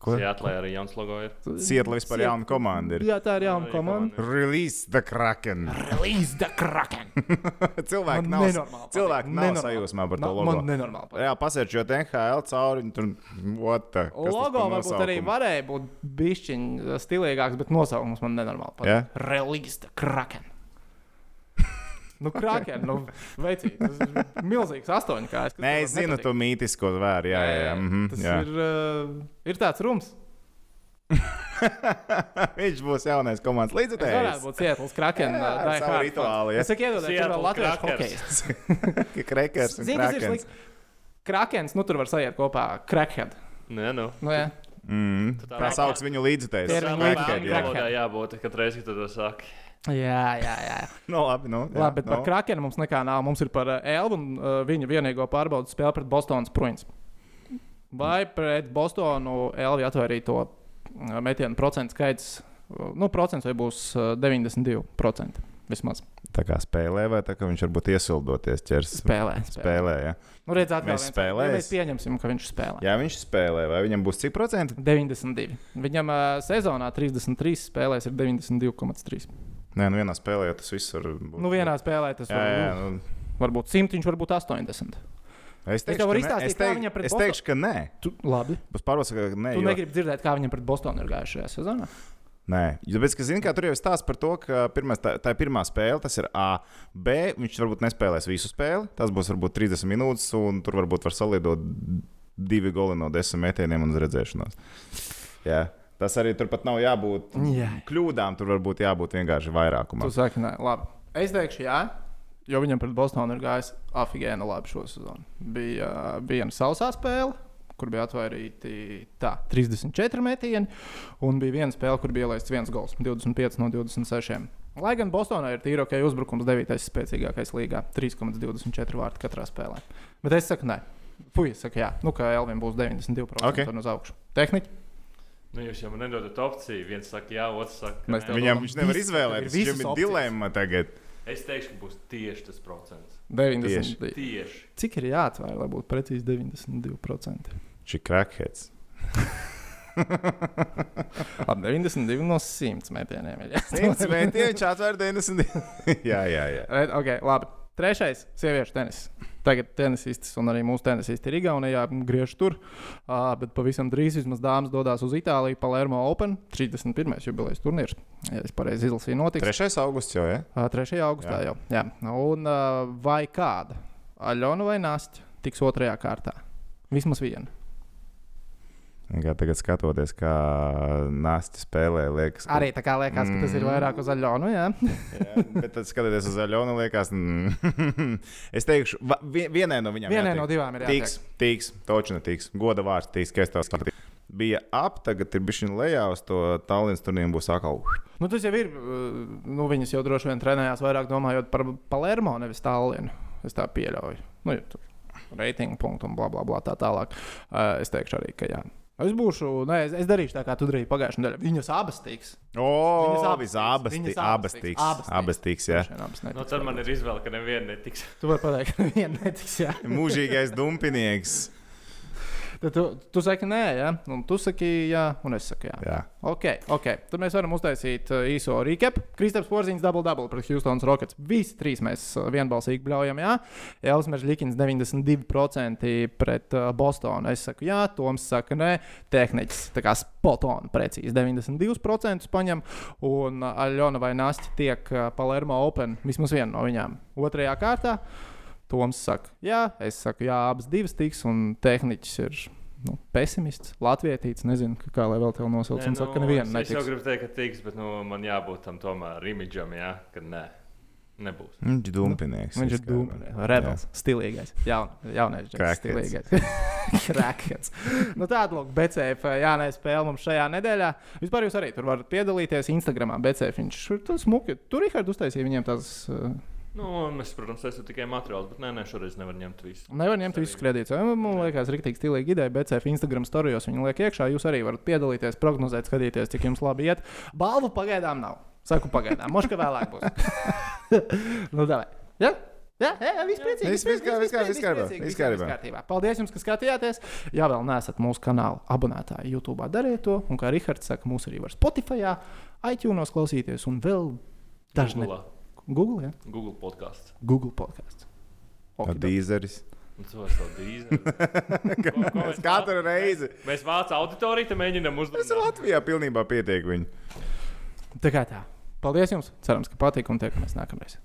Speaker 2: Ko?
Speaker 4: Sietlē arī jauns logo ir.
Speaker 2: Sietla vispār jauna komanda ir.
Speaker 1: Jā, tā ir jauna
Speaker 4: Arī
Speaker 1: komanda.
Speaker 2: Release the Kraken.
Speaker 1: Release the Kraken!
Speaker 2: Cilvēki
Speaker 1: Man
Speaker 2: nav,
Speaker 1: nenormāli
Speaker 2: cilvēki nav sajūsmā par to logo.
Speaker 1: Man nenormāli. patīk.
Speaker 2: Jā, pasērčot NHL cauri, tur what the,
Speaker 1: Logo varbūt arī varēja būt bišķiņš stilīgāks, bet nosaukums man nenormāli patīk.
Speaker 2: Jā?
Speaker 1: Release the Kraken. Nu, Kraken, nu, veicīt. Tas ir milzīgs astoņkājs. kas
Speaker 2: Nē, es zinu
Speaker 1: nepatīk.
Speaker 2: to mītisko zvēru. Jā, jā, jā. mhm,
Speaker 1: Tas
Speaker 2: jā.
Speaker 1: ir, uh, ir tāds rums.
Speaker 2: Viņš būs jaunais komandas
Speaker 1: Kraken.
Speaker 2: Jā,
Speaker 1: uh,
Speaker 2: ar
Speaker 1: die
Speaker 2: savu
Speaker 1: hard
Speaker 2: rituālu,
Speaker 1: fans.
Speaker 2: ja.
Speaker 1: Es saku, iedodiet, tur vēl
Speaker 4: Seattle
Speaker 1: latviešu
Speaker 4: Crackers.
Speaker 1: hokejs.
Speaker 2: Krekers un
Speaker 1: ir
Speaker 2: krakens.
Speaker 1: Krakens, nu tur var sajiet kopā Crackhead.
Speaker 4: Nē, nu.
Speaker 1: Nu, jā.
Speaker 2: Mm,
Speaker 4: tā
Speaker 2: tā sauc viņu līdzekļus.
Speaker 1: Ir
Speaker 4: Tā angļu
Speaker 1: jā.
Speaker 4: valodā jābūt, kad reiz, kad to saki.
Speaker 1: jā, jā, jā.
Speaker 2: No, labi, nu, jā,
Speaker 1: Labi, bet par
Speaker 2: no.
Speaker 1: Krakenu mums nekā nav. Mums ir par uh, Elvu un uh, viņa vienīgo pārbaudas spēli pret Bostonas Bruins. Vai pret Bostonu Elvi atvairīja to uh, metienu procentu skaits? Nu, procents vai būs uh, 92% vismaz.
Speaker 2: Tā kā spēlē, vai tā kā viņš varbūt iesildoties ķers
Speaker 1: Spēlē.
Speaker 2: spēlē ja?
Speaker 1: Nu, redz, atkal
Speaker 2: Mēs
Speaker 1: viens-
Speaker 2: spēlēs?
Speaker 1: ja Mēs pieņemsim, ka viņš spēlē.
Speaker 2: Jā, viņš spēlē, vai viņam būs cik procenti?
Speaker 1: 92. Viņam uh, sezonā 33 spēlēs ir 92,3.
Speaker 2: Nē, nu vienā spēlē tas viss var būt.
Speaker 1: Nu, vienā spēlē tas
Speaker 2: Jā,
Speaker 1: var,
Speaker 2: jā,
Speaker 1: nu,
Speaker 2: nu,
Speaker 1: varbūt 100, viņš var būt 80.
Speaker 2: es teikšu,
Speaker 1: varu
Speaker 2: ka
Speaker 1: izstāstīt,
Speaker 2: es, teik, es
Speaker 1: Boston-
Speaker 2: teikšu, ka nē.
Speaker 1: Tu, labi.
Speaker 2: Būs pārbaudas, ka nē.
Speaker 1: Tu
Speaker 2: jo-
Speaker 1: negribi dzirdēt, kā viņam pret Bostonu ir gājuši šajā sezonā.
Speaker 2: Nē, tāpēc, ka, zini, kā tur jau ir stāsts par to, ka pirmais, tā, tā ir pirmā spēle, tas ir A. B. Viņš varbūt nespēlēs visu spēli. Tas būs varbūt 30 minūtes, un tur varbūt var salidot divi goli no desmit metieniem un redzēšanos. Jā. Tas arī turpat nav jābūt
Speaker 1: Jā.
Speaker 2: kļūdām, tur varbūt jābūt vienkārši vairākumam.
Speaker 1: Tu saki, nē, labi. Es teikšu, jā. Jo viņam pret Bostonu ir gājis afigēna labi šo sezonu. Bija uh, viena sausā spēle, kur bija atvairīti tā, 34 metieni, un bija viena spēle, kur bija ielaists viens gols, 25 no 26. Lai gan Bostonā ir tīri ok uzbrukums, 9. spēcīgākais līgā, 3,24 vārti katrā spēlē. Bet es saku, nē, puisis saka, jā, nu, ka Elvim būs 92%
Speaker 2: Ok.
Speaker 1: okay. uz augšu. Tehniķi,
Speaker 4: Nu, jūs jau man nedodat opciju. Viens saka, jā, otrs saka, nē.
Speaker 1: tev-
Speaker 2: Viņam viņš nevar izvēlēties. Viņam ir dilemma tagad.
Speaker 4: Es teikšu, ka būs tieši tas procents.
Speaker 1: 90.
Speaker 4: Tieši.
Speaker 1: Cik ir jāatvēr, lai būtu precīzi 92%?
Speaker 2: Šī crackheads.
Speaker 1: Labi, 92 no 100 metieniem. ir jāatver.
Speaker 2: 100 metieni, viņš atvēr 90. jā, jā, jā.
Speaker 1: Red- okay, labi. Trešais - sieviešu tenis. Tagad tenisists un arī mūsu tenisisti ir Igaunijā, griež tur. Uh, bet pavisam drīz vismaz dāmas dodas uz Itāliju, Palermo Open. 31. jubilejas turnīrs. Ja es pareizi izlasīju, notiks
Speaker 2: 3. augusts jau, ja?
Speaker 1: uh, 3. augustā jau. Jā. Un uh, vai kāda Aļona vai Nāsta tiks otrajā kārtā? Vismaz viena.
Speaker 2: Kā tagad skatoties, kā Nāsti spēlē, liekas, ka-
Speaker 1: Arī tā kā liekas, ka tas ir vairāk uz Aļonu. Jā.
Speaker 2: Jā, bet tad, skatoties uz Aļonu, liekas, mm, es teikšu, vienai no viņām.
Speaker 1: Vienai
Speaker 2: jātiek.
Speaker 1: no divām ir
Speaker 2: Tiks, tiks, točina tiks. Goda vārds tiks, ka es tev skatīju. Bija ap, tagad ir bijusi lejā uz to Tallinas turnīru, būs atkal.
Speaker 1: Nu, tas jau ir. uh, Nu, viņas jau droši vien trenējās vairāk domājot par Palermo, nevis Tallinu. Es tā pieļauju. Nu, reitingu punktu un bla bla bla tā tālāk. Uh, es teikšu arī, ka jā. Es būšu, nē, es, es darīšu tā, kā tu darīji pagājušajā nedēļā. Viņas abas tiks.
Speaker 2: O,
Speaker 1: Viņas abas
Speaker 2: abas,
Speaker 1: Viņas abas tiks. Abas tiks.
Speaker 2: Abas tiks, jā.
Speaker 1: Abas netiks.
Speaker 4: tad man ir izvēle, ka neviena netiks.
Speaker 1: Tu vari pateikt, ka neviena netiks.
Speaker 2: Mūžīgais dumpinieks.
Speaker 1: Tad tu, tu saki, nē, jā. Un tu saki, jā, un es saku, jā.
Speaker 2: Jā.
Speaker 1: Ok, ok. Tad mēs varam uztaisīt uh, īso recap. Kristaps Porziņš double double pret Houstonas Rockets. Visi trīs mēs uh, vienbalsīgi bļaujam, jā. Elvis Likins 92% pret uh, Bostonu. Es saku, jā, Toms saka, nē. Tehniķis tā kā spot on precīzi 92% paņem. Un Aļona vai Nasti tiek Palermo Open vismaz viena no viņām. Otrajā kārtā. Toms saka, jā, es saku, jā, abas divas tiks, un tehniķis ir nu, pesimists, latvietīts. Nezinu, kā- lai vēl te nosauc. Un saka, ka neviena
Speaker 4: nu, es, es jau
Speaker 1: netiks.
Speaker 4: gribu teikt, ka tiks, bet nu, man jābūt tam tomēr imidžam, jā, ka nē, nebūs.
Speaker 2: Viņš ir dumpinieks.
Speaker 1: Viņš ir dūmīgs, rebels, stilīgais. Jaun, jaunais,
Speaker 2: Crackheads.
Speaker 1: stilīgais. Crackheads. nu, tāda lūk, BCF jānē spēle mums šajā nedēļā. Vispār jūs arī tur varat piedalīties Instagramā. BCF viņš tur smuki. Tur Rihards uztaisīja viņiem tās. Uh,
Speaker 4: Nu, es, protams, esmu tikai materiāls, bet nē, nē, šoreiz nevar ņemt visu.
Speaker 1: Nevar ņemt visus kredītus. Man liekas, rīktīgi stilīgi ideja. BCF Instagram storijos viņi liek iekšā. Jūs arī varat piedalīties, prognozēt, skatīties, cik jums labi iet. Balvu pagaidām nav. Saku pagaidām. Moška vēlāk būs. nu, davai. Ja? Jā, jā, viss priecīgi.
Speaker 2: Viss- viss kā- viss kā- viss kārtībā, viss kārtībā.
Speaker 1: Paldies jums, ka skatījāties. Ja vēl neesat mūsu kanāla abonētāji YouTube, dariet to. Un kā Rihards saka, mūs arī var Spotify, iTunes klausīties un vēl dažni.
Speaker 4: Google,
Speaker 1: Google, ja?
Speaker 4: Google podkāsts.
Speaker 1: Google podkāsts.
Speaker 2: Dīzeris.
Speaker 4: Es.
Speaker 2: Mēs katru reizi.
Speaker 4: Mēs vācu auditoriju, te mēģinām
Speaker 2: Es
Speaker 4: uzdot.
Speaker 2: Latvijā pilnībā pietiek viņu.
Speaker 1: Tā kā tā. Paldies jums! Cerams, ka patīk un tiekamies nākamreiz.